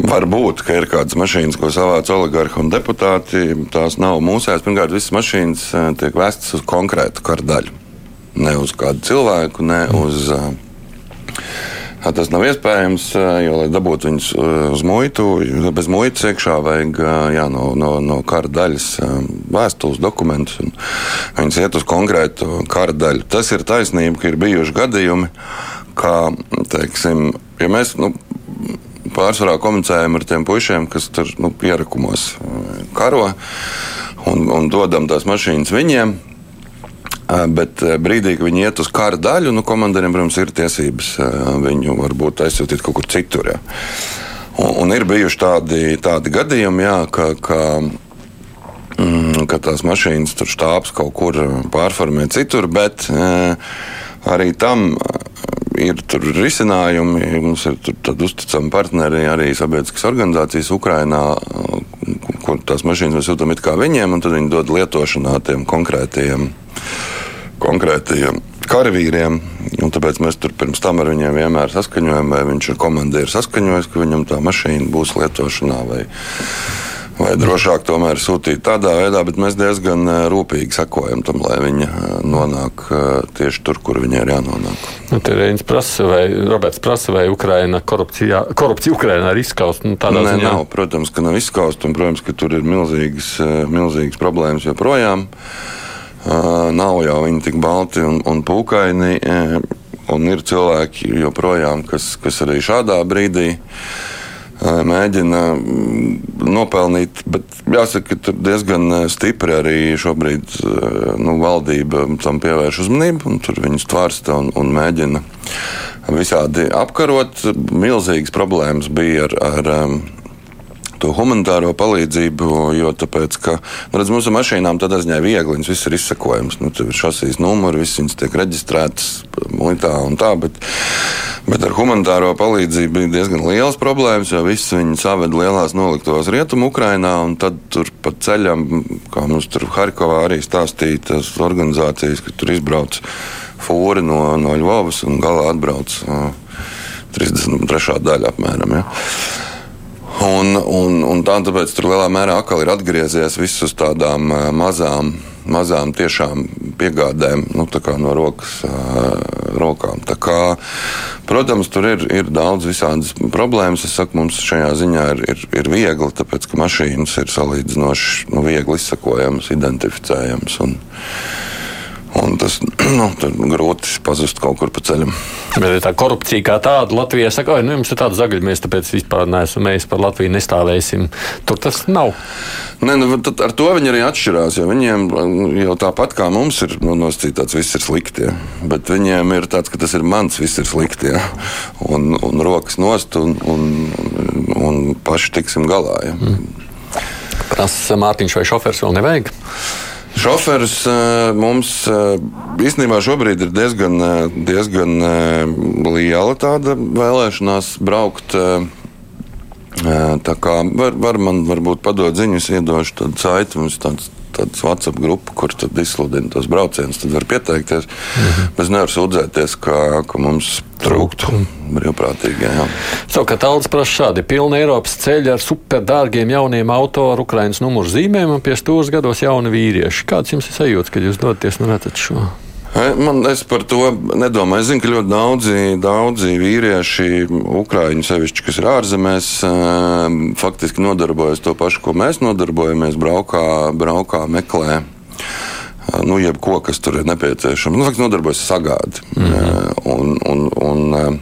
Varbūt, ka ir kādas mašīnas, ko savāc oligarhi un deputāti. Tās nav mūsējās. Pirmkārt, visas mašīnas eh, tiek vestas uz konkrētu kardaļu. Ne uz kādu cilvēku, ne uz. Eh, tas nav iespējams, jo, lai dabūtu viņus uz muitu, bez muitas iekšā vajag jā, no, no, no kara daļas vēstules, dokumentus. Viņas iet uz konkrētu kara daļu. Tas ir taisnība, ka ir bijuši gadījumi, kā, teiksim, ja mēs. Nu, pārsvarā komunicējam ar tiem puišiem, kas tur nu, pierakumos eh, karo un, un dodam tās mašīnas viņiem. Eh, bet eh, brīdī, kad viņi iet uz kara daļu, nu, komandieriem, protams, ir tiesības viņu varbūt aizsūtīt kaut kur citur. Ja. Un, un ir bijuši tādi, tādi gadījumi, jā, ka, ka, mm, ka tās mašīnas tur štābs kaut kur pārformē citur, bet arī tam ir risinājumi. Mums ir tādi uzticami partneri, arī sabiedriskas organizācijas Ukrajinā, kur tās mašīnas mēs jūtam it kā viņiem, un tad viņi dod lietošanā tiem konkrētajiem, konkrētajiem karavīriem. Tāpēc mēs tur pirms tam ar viņiem vienmēr saskaņojam, vai viņš ir komandieris saskaņojis, ka viņam tā mašīna būs lietošanā. Vai, vai drošāk tomēr sūtīt tādā veidā, bet mēs diezgan eh, rūpīgi sekojam tam, lai viņa eh, nonāk eh, tieši tur, kur viņai ir jānonāk. Nu, Reins prasa, vai Roberts prasa, vai Ukraina korupcija, korupcija Ukrainā ir izskausta? Nu, Nē, ziņā... nav. Protams, ka nav izskausta, un, protams, ka tur ir milzīgas, milzīgas problēmas joprojām. Nav jau viņi tik balti un, un pūkaini, un ir cilvēki joprojām, kas, kas arī šādā brīdī mēģina mm, nopelnīt, bet jāsaka, ka tur diezgan stipri arī šobrīd nu, valdība tam pievērš uzmanību, un tur viņus tvārsta un, un mēģina visādi apkarot. Milzīgas problēmas bija ar, ar to humanitāro palīdzību, jo tāpēc, ka, nu, redz, mūsu mašīnām ziņā ir viegli, viņas viss ir izsakojams. Nu, tur ir šasīs numuri, viss viņas tiek reģistrētas muitā un tā, bet, bet ar humanitāro palīdzību bija diezgan liels problēmas, jo viss viņi saved lielās noliktos rietumu Ukrainā, un tad tur pa ceļam, kā mums tur Harkovā arī stāstīja tas organizācijas, ka tur izbrauc fūri no, no Ļuvovas un galā atbrauc uh, 33. daļa apmēram. Ja. Un, un, un tā, tāpēc tur lielā mērā atkal ir atgriezies viss uz tādām eh, mazām, mazām tiešām piegādēm nu, no rokas, uh, rokām. Tā kā, protams, tur ir, ir daudz visādas problēmas. Es saku, mums šajā ziņā ir, ir, ir viegli, tāpēc ka mašīnas ir salīdzinoši nu, viegli izsakojamas, identificējamas. Un, Un tas (clears throat) nu, grūti pazust kaut kur pa ceļam. Bet tā korupcija kā tāda Latvijā saka, ka nu, jums ir tāda zagaļa, mēs tāpēc vispār neesam, mēs par Latviju nestāvēsim. Tur tas nav. Nē, nu, ar to viņi arī atšķirās. Viņiem jau tāpat kā mums ir nu, nosacīts, viss ir slikti. Ja? Bet viņiem ir tāds, ka tas ir mans, viss ir slikti. Ja? Un, un rokas nost, un, un, un paši tiksim galā. Ja? Mm. Prasa Mārtiņš vai šofers vēl nevajag? Šoferis eh, mums eh, īstenībā šobrīd ir diezgan, eh, diezgan liela tāda vēlēšanās braukt. Tā kā var, var man varbūt padot ziņas, iedošu tādu saiti, mums tāds tādas WhatsApp grupa, kur tad izsludina tos braucienus, tad var pieteikties. -hmm. Mēs nevaram sūdzēties, ka, ka mums trūktu brīvprātīgi. Savukārt, Aldis prasa šādi: pilna Eiropas ceļa ar superdārgiem jauniem auto ar Ukraiņas numuru zīmēm un pie stūres gados jauni vīrieši. Kāds jums ir sajūta, kad jūs dodaties un redzat šo? Man, es par to nedomāju. Es zinu, ka ļoti daudzi, daudzi vīrieši, ukrāņi sevišķi, kas ir ārzemēs, ehm, faktiski nodarbojas to pašu, ko mēs nodarbojamies. Braukā, braukā meklē nu, jebko, kas tur ir nepieciešams. Nu, faktiski nodarbojas sagādi. Mm -hmm. un, un, un, ehm,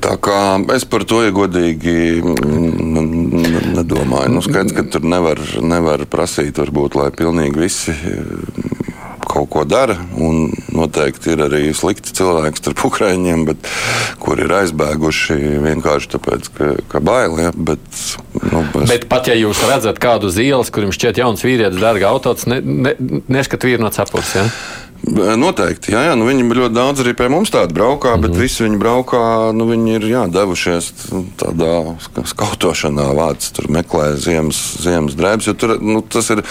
Tā kā es par to, ja godīgi, nedomāju. Nu, skaidrs, ka tur nevar, nevar prasīt, varbūt, lai pilnīgi visi kaut ko dara. Noteikti ir arī slikti cilvēki starp ukrāņiem, kur ir aizbēguši vienkārši tāpēc, ka, ka bail. Ja, bet, nu, es... bet pat ja jūs redzat kādu uz ielas, kur jums šķiet jauns vīrietis, dārga autots, ne, ne, neskat vīru no cepures. Ja? Noteikti, jā, jā nu viņi ļoti daudz arī pie mums tādu braukā, mm -hmm. bet visi viņi braukā, nu viņi ir jā, devušies tādā skautošanā, vāc, tur meklē ziemas, ziemas drēbes. Tur nu, tas ir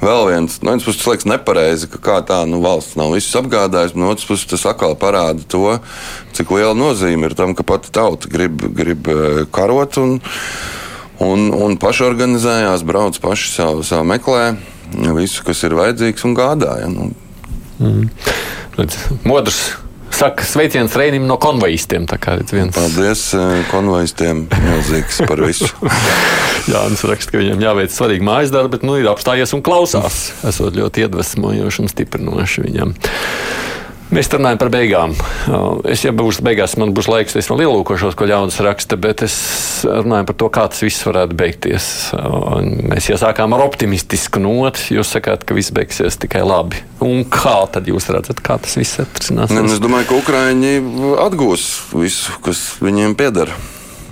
vēl viens, no vienas puses, tas liekas nepareizi, ka kā tā nu, valsts nav visus apgādājusi, no otras puses, tas atkal parāda to, cik liela nozīme ir tam, ka pati tauta grib, grib eh, karot un, un, un paši organizējās, brauc paši savu, savu meklē visu, kas ir vajadzīgs un gādāja. Nu, Mm. Modrs saka, sveiciens Reinim no konvojistiem. Viens... Paldies eh, konvojistiem, milzīgs par visu. (laughs) Jā, viņš raksta, ka viņam jāveic svarīgi mājas darbi, bet nu, ir apstājies un klausās. Esot ļoti iedvesmojoši un stiprinoši viņam. Mēs runājam par beigām. Es, ja būs beigās, man būs laiks, es vēl ielūkošos, ko ļaunus raksta, bet es runāju par to, kā tas viss varētu beigties. Mēs iesākām ar optimistisku noti. Jūs sakāt, ka viss beigsies tikai labi. Un kā tad jūs redzat, kā tas viss atrisināsies? Ne, es domāju, ka Ukraiņi atgūs visu, kas viņiem pieder.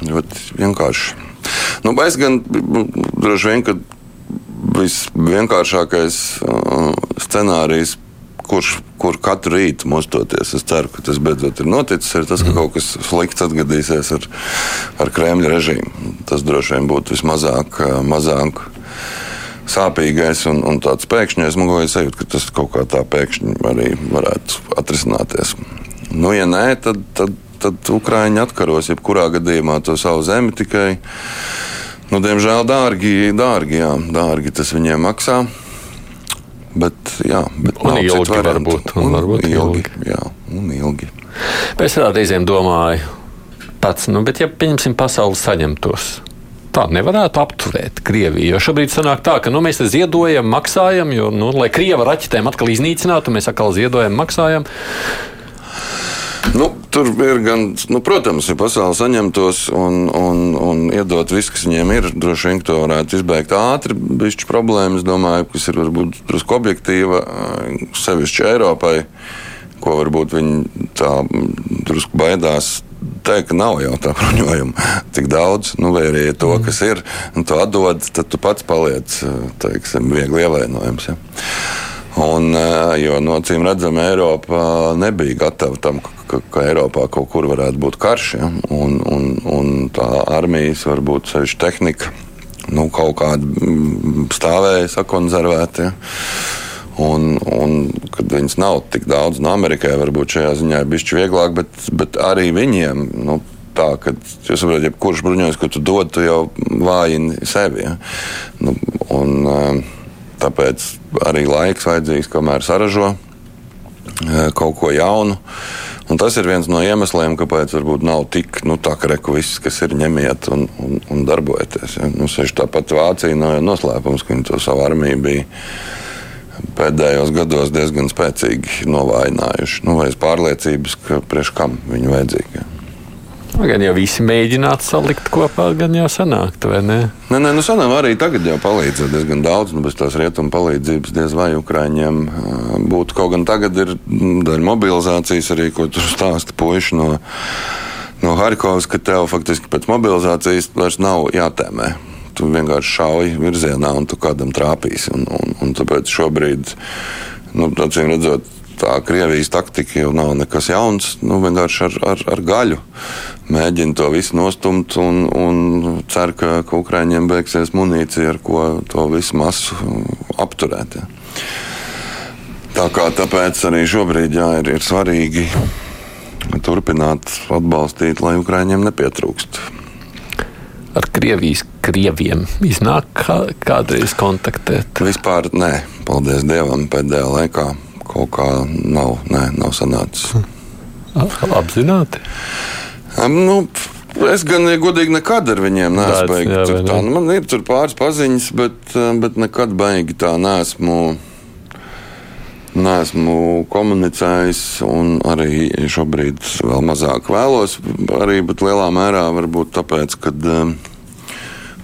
Ļoti vienkārši. Nu, es gan droši vien, ka visvienkāršākais uh, scenārijs kurš kur katru rītu mostoties. Es ceru, ka tas beidzot ir noticis. Ir tas, ka mm. kaut kas slikts atgadīsies ar, ar Kremļa režīmu. Tas droši vien būtu vismazāk mazāk sāpīgais un, un tāds pēkšņais. Man liekas, ka tas kaut kā tā pēkšņi arī varētu atrisināties. Nu, ja nē, tad, tad, tad Ukraiņi atkaros jebkurā gadījumā to savu zemi tikai. Nu, diemžēl dārgi, dārgi, jā, dārgi tas viņiem maksā. Bet, jā, bet un ilgi varbūt. Un, un varbūt ilgi, ilgi. Jā, un ilgi. Es reizēm domāju, pats, nu, bet ja pieņemsim pasauli saņemtos. Tā nevarētu apturēt Krieviju. Jo šobrīd sanāk tā, ka nu, mēs ziedojam, maksājam, jo, nu, lai Krieva raķetēm atkal iznīcinātu, mēs atkal ziedojam, maksājam. Nu, tur ir gan, nu, protams, ja pasaule saņemtos un, un, un iedot visu, kas viņiem ir, droši vien to varētu izbeigt ātri. Bišķi problēmas, domāju, kas ir varbūt drusku objektīva, sevišķi Eiropai, ko varbūt viņi tā drusku baidās teikt, ka nav jau tā bruņojuma tik daudz, nu, vai arī to, kas ir, un tu atdod, tad tu pats paliec teiksim, viegli ievainojams. Ja. Un, jo no cīm redzama, Eiropa nebija gatava tam, ka, ka Eiropā kaut kur varētu būt karš. Ja? Un, un, un tā armijas, varbūt sevišķi tehnika, nu, kaut kāda mm, stāvēja sakonservēta. Ja? Un, un kad viņas nav tik daudz, no Amerikai varbūt šajā ziņā ir bijis vieglāk, bet, bet arī viņiem. Nu, Tā, ka jūs saprotat, ja kurš bruņojas, ko tu dod, tu jau vājini sevi. Ja? Nu, un, uh, Tāpēc arī laiks vajadzīgs, kamēr saražo e, kaut ko jaunu. Un tas ir viens no iemesliem, kāpēc varbūt nav tik nu, tā, ka reku viss, kas ir ņemiet un, un, un darbojieties. Ja? Nu, tāpat Vācija no noslēpums, ka viņi to savu armiju bija pēdējos gados diezgan spēcīgi novājinājuši. Nu, vai es pārliecības, ka priekš kam viņi vajadzīgi. Ja? Gan jau visi mēģinātu salikt kopā, gan jau sanākt, vai ne? Nē, nē, nu sanām arī tagad jau palīdzēt diezgan daudz. Nu, bez tās rietumu palīdzības diez vai Ukraiņiem būtu. Kaut gan tagad ir daļa mobilizācijas arī, ko tur stāsta puiši no, no Harkovas, ka tev faktiski pēc mobilizācijas vairs nav jātēmē tu vienkārši šauji virzienā un tu kādam trāpīsi. Un, un, un tāpēc šobrīd, nu, acīm redzot, tā Krievijas taktika jau nav nekas jauns. Nu, vienkārši ar, ar, ar gaļu mēģina to visu nostumt un, un cer, ka, ka Ukraiņiem beigsies munīcija, ar ko to visu masu apturēt. Ja. Tā kā tāpēc arī šobrīd jā, ir, ir svarīgi turpināt atbalstīt, lai Ukraiņiem nepietrūkst. Ar Krievijas krieviem iznāk kā, kādreiz kontaktēt? Vispār nē, paldies Dievam, pēdējā laikā kaut kā nav, nē, nav sanācis. Apzināti? Um, nu, Es gan, godīgi, nekad ar viņiem neesmu beigts. Tā, nu, man ir pāris paziņas, bet, bet nekad beigi tā neesmu. Neesmu komunicējis, un arī šobrīd vēl mazāk vēlos. Arī, lielā mērā varbūt tāpēc, ka um,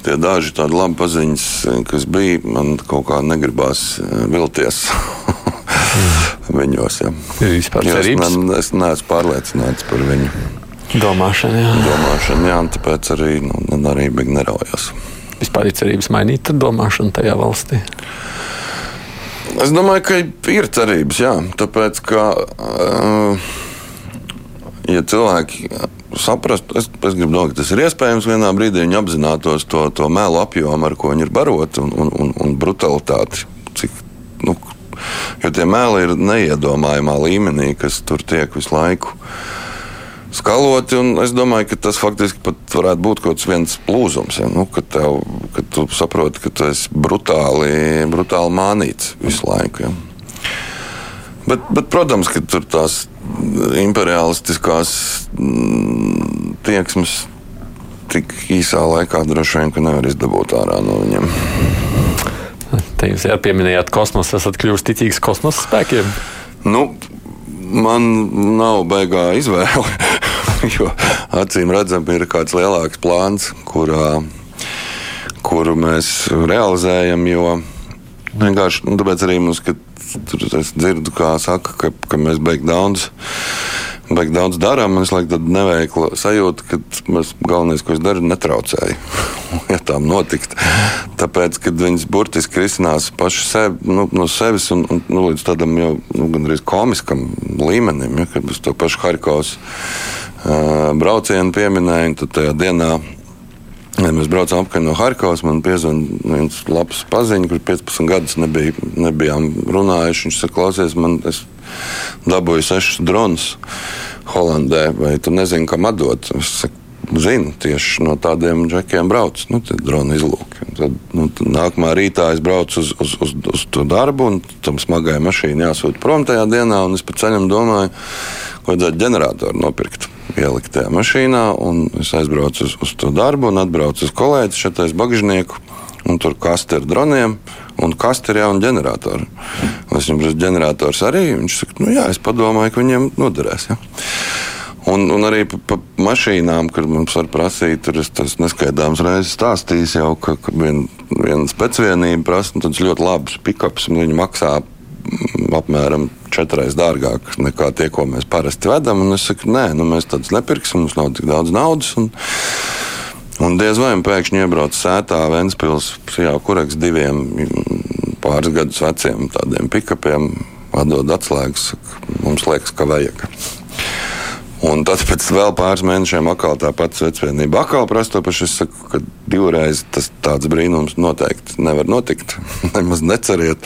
tie daži tādi labi paziņas, kas bija, man kaut kā negribās vilties. (laughs) viņos. Ja. Ir vispār cerības? Es, ne, es neesmu pārliecināts par viņu. Domāšana, jā. Domāšana, jā, tāpēc arī, nu, arī bija neraujās. Vispār ir cerības mainīt domāšanu tajā valstī? Es domāju, ka ir cerības, jā. Tāpēc, ka, uh, ja cilvēki saprastu, es, es gribu domāt, ka tas ir iespējams vienā brīdī, viņi apzinātos to, to melu apjomu, ar ko viņi ir baroti, un, un, un, un brutalitāti. Cik, nu, jo tie meli ir neiedomājamā līmenī, kas tur tiek visu laiku skaloti. Es domāju, ka tas faktiski pat varētu būt kaut viens plūzums. Ja? Nu, kad, tev, kad tu saproti, ka tu esi brutāli, brutāli mānīts visu laiku. Ja? Bet, bet, protams, ka tur tās imperialistiskās mm, tieksmes tik īsā laikā droši vien nevar izdabūt ārā no viņiem. Te jūs jau pieminējāt kosmosu, esat kļuvis ticīgs kosmosa spēkiem. Nu, man nav baigā izvēle. (laughs) jo acīm redzam, ir kāds lielāks plāns, kurā, kuru mēs realizējam. Jo vienkārši nu, tāpēc arī mums, kad tur es dzirdu, kā saka, ka, ka mēs beigām daudz. Baigi daudz darām, man liekas, tāda neveikla sajūta, ka mēs galvenais, ko es daru, netraucēju. (laughs) ja tā notikt. Tāpēc, kad viņas burtiski risinās paši sevi, nu, no sevis un, un nu, līdz tādam jau nu, gandrīz komiskam līmenim, ja, kad uz to pašu Harkovas braucienu pieminēju, tad tajā dienā Ja mēs braucām apkārt no Harkovas. Man piezvanīja viens labs paziņš, kurš 15 gadus nebija, nebijām runājuši. Viņš saka, klausies, man es dabūju sešus dronus Holandē, vai tu nezini, kam atdot? Es saku, zinu, tieši no tādiem džekiem brauc. Nu, drona izlūki. Tad, nu, tad nākamā rītā es braucu uz, uz, uz, uz to darbu, un tam smagajai mašīnai jāsūta prom tajā dienā. Es pa ceļam domāju, ka vajadzētu ģeneratoru nopirkt ielikt tajā mašīnā. Es aizbraucu uz, uz to darbu un atbraucu uz kolēģi šeit aiz bagžnieku. Un tur kaste ar droniem un kaste ir jauna ģeneratora. Es viņam prasu, ģenerators arī. Viņš saka, nu jā, es padomāju, ka viņiem noderēs. Ja? Un, un arī par pa mašīnām, kad mums var prasīt, tur es tas neskaidāms reizes stāstījis jau, ka, ka viena vien specvienība prasa ļoti labs pikaps, un viņi maksā apmēram četras dārgāk nekā tie, ko mēs parasti vedam. Un es saku, nē, nu, mēs tādus nepirksim, mums nav tik daudz naudas. Un, un diez vai pēkšņi iebrauc sētā Vēnspils, jau kuraks diviem pāris gadus veciem tādiem pikapiem, atdod atslēgas, mums liekas, ka vajag. Un tad pēc vēl pāris mēnešiem atkal tā pati svecvienība atkal prasa to pašu. Es saku, ka divreiz tas tāds brīnums noteikti nevar notikt. (laughs) Nemaz neceriet.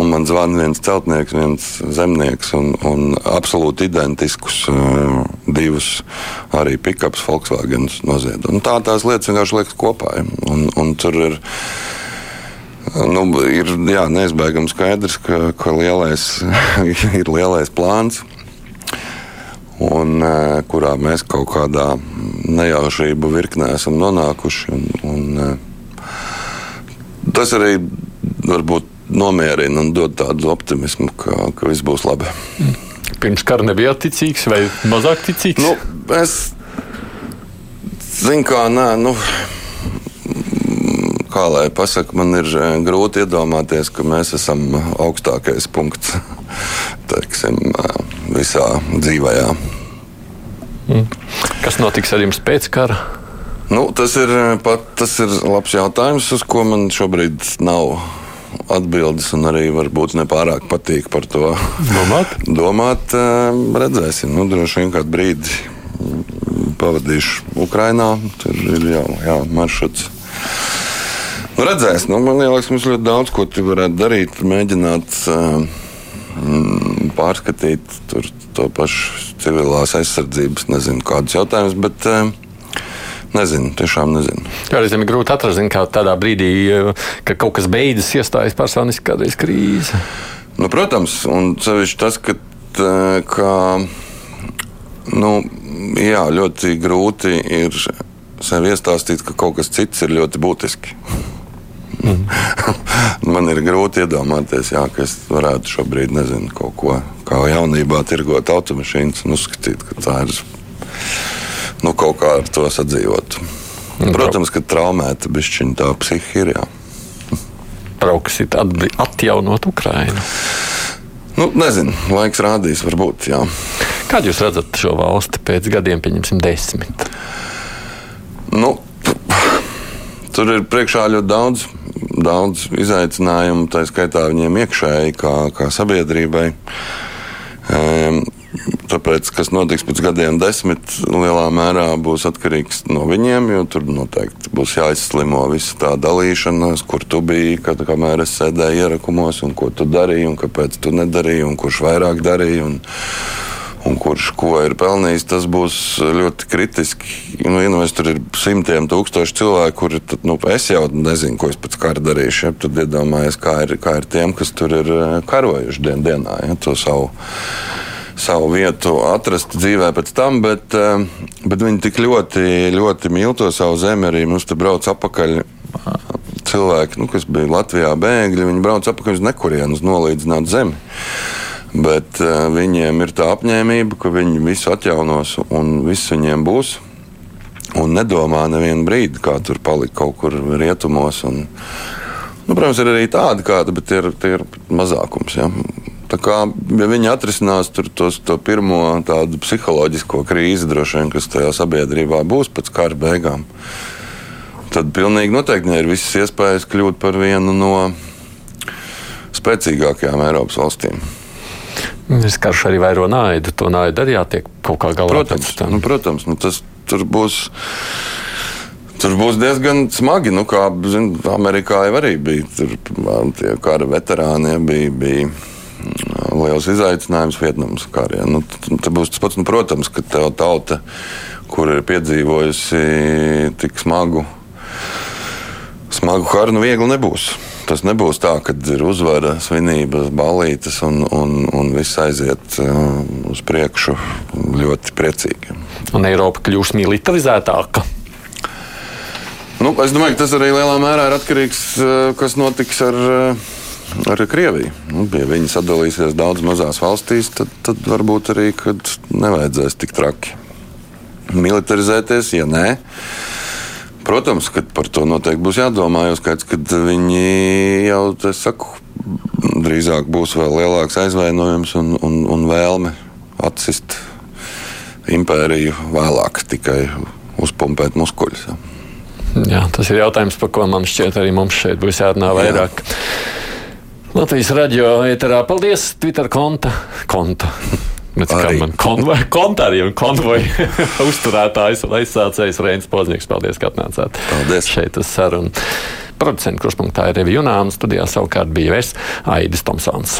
Un man zvanīja viens celtnieks, viens zemnieks, un, un absolūti identiskus uh, divus arī pikaps Volkswagen noziedz. Tā tās lietas vienkārši liekas kopā. Ja? Un, un tur ir. Nu, ir jā, neizbēgami skaidrs, ka, ka lielais, (laughs) ir lielais plāns, un, uh, kurā mēs kaut kādā nejaušību virknē esam nonākuši. Un, un, uh, tas arī varbūt nomierina un dod tādu optimismu, ka, ka viss būs labi. Pirms kara nebija ticīgs vai mazāk ticīgs? Nu, es zinu, kā nē. Nu, Kā lai pasakā, man ir eh, grūti iedomāties, ka mēs esam augstākais punkts (laughs) teiksim, eh, visā dzīvē. Mm. Kas notiks ar jums pēc kara? Nu, tas, ir, eh, pat, tas ir labs jautājums, uz ko man šobrīd nav atbildes, un arī varbūt nepārāk patīk par to domāt. (laughs) domāt redzēsim, nu, droši vien kādu brīdi pavadīšu Ukrajinā. Tur ir jau jā, maršruts. Nu, redzēs, nu, man liekas, mums ļoti daudz ko tur varētu darīt, mēģināt uh, pārskatīt tur, to pašu civilās aizsardzības, nezinu, kādus jautājumus. Bet, uh, Nezinu, tiešām nezinu. Reizēm ir grūti atrast, kā tādā brīdī, kad kaut kas beidzas, iestājas personiski kādreiz krīze. Nu, protams, un sevišķi tas, ka, ka nu, jā, ļoti grūti ir sev iestāstīt, ka kaut kas cits ir ļoti būtiski. Mm. (laughs) Man ir grūti iedomāties, jā, ka es varētu šobrīd, nezinu, kaut ko kā jaunībā tirgot automašīnas un uzskatīt, ka tā ir nu, kaut kā ar to sadzīvot. Nu, Protams, ka traumēta bišķiņa tā psihi ir. Jā. Brauksit atjaunot Ukrainu. Nu, nezinu, laiks rādīs, varbūt. Jā. Kādu jūs redzat šo valsti pēc gadiem, pieņemsim, desmit? Nu, tur ir priekšā ļoti daudz daudz izaicinājumu, tā skaitā viņiem iekšēji, kā, kā sabiedrībai. Um, Tāpēc, kas notiks pēc gadiem, desmit lielā mērā būs atkarīgs no viņiem, jo tur noteikti būs jāizslimo visa tā dalīšanās, kur tu biji, kad, kamēr es sēdēju ierakumos, un ko tu darīji, un kāpēc tu nedarīji, un kurš vairāk darīja. Un, un kurš ko ir pelnījis, tas būs ļoti kritiski. Nu, ja nu, tur ir simtiem tūkstoši cilvēku, kuri tad, nu, es jau nezinu, ko es pēc kara darīšu. Ja, tad iedomājieties, kā, ir, kā ir tiem, kas tur ir eh, karojuši dien, dienā, ja, to savu. Savu vietu atrast dzīvē pēc tam, bet, eh, bet viņi tik ļoti, ļoti mīl to savu zemi. Arī mums te brauc apakaļ cilvēki, nu, kas bija Latvijā bēgļi. Viņi brauc apakaļ uz nekurienu, uz nolīdzinātu zemi. Bet uh, viņiem ir tā apņēmība, ka viņi visu atjaunos un viss viņiem būs. Un nedomā nevienu brīdi, kā tur palikt kaut kur rietumos. Un, nu, protams, ir arī tādi, kādi, bet tie ir, tie ir mazākums. Ja. Tā kā ja viņi atrisinās tos, to pirmo tādu psiholoģisko krīzi, droši vien, kas tajā sabiedrībā būs pēc kara beigām, tad pilnīgi noteikti ir visas iespējas kļūt par vienu no spēcīgākajām Eiropas valstīm. Es karš arī vairo naidu. To naidu arī jātiek kaut kā galā. Protams, nu, protams nu, tas tur būs. Tur būs diezgan smagi. Nu, kā zin, Amerikā jau arī bija tur, tie kara veterāni. Bija, bija liels izaicinājums Vietnamas karā. Nu, tas būs tas pats, nu, protams, ka tā tauta, kur ir piedzīvojusi tik smagu, smagu karu, nu viegli nebūs tas nebūs tā, ka ir uzvara, svinības, balītas un, un, un viss aiziet uh, uz priekšu ļoti priecīgi. Un Eiropa kļūs militarizētāka. Nu, es domāju, ka tas arī lielā mērā ir atkarīgs no uh, tā, kas notiks ar, uh, ar Krieviju. Nu, ja viņi sadalīsies daudz mazās valstīs, tad, tad varbūt arī nevajadzēs tik traki militarizēties. Ja nē, Protams, ka par to noteikti būs jādomā. Jo skaidrs, ka viņi jau, es saku, drīzāk būs vēl lielāks aizvainojums un, un, un vēlme atsist impēriju vēlāk, tikai uzpumpēt muskuļus. Jā, tas ir jautājums, par ko man šķiet arī mums šeit būs jārunā vairāk. Jā. Latvijas radio ēterā. Paldies, Twitter konta. konta. (laughs) Bet kā man konvoja, kontārī un konvoja (laughs) uzturētājs un aizsācējs Reinis Poznieks. Paldies, ka atnācāt Paldies. šeit uz sarunu. Producents kruspunktā ir Revi Junāns, studijā savukārt bija vairs Aidis Tomsons.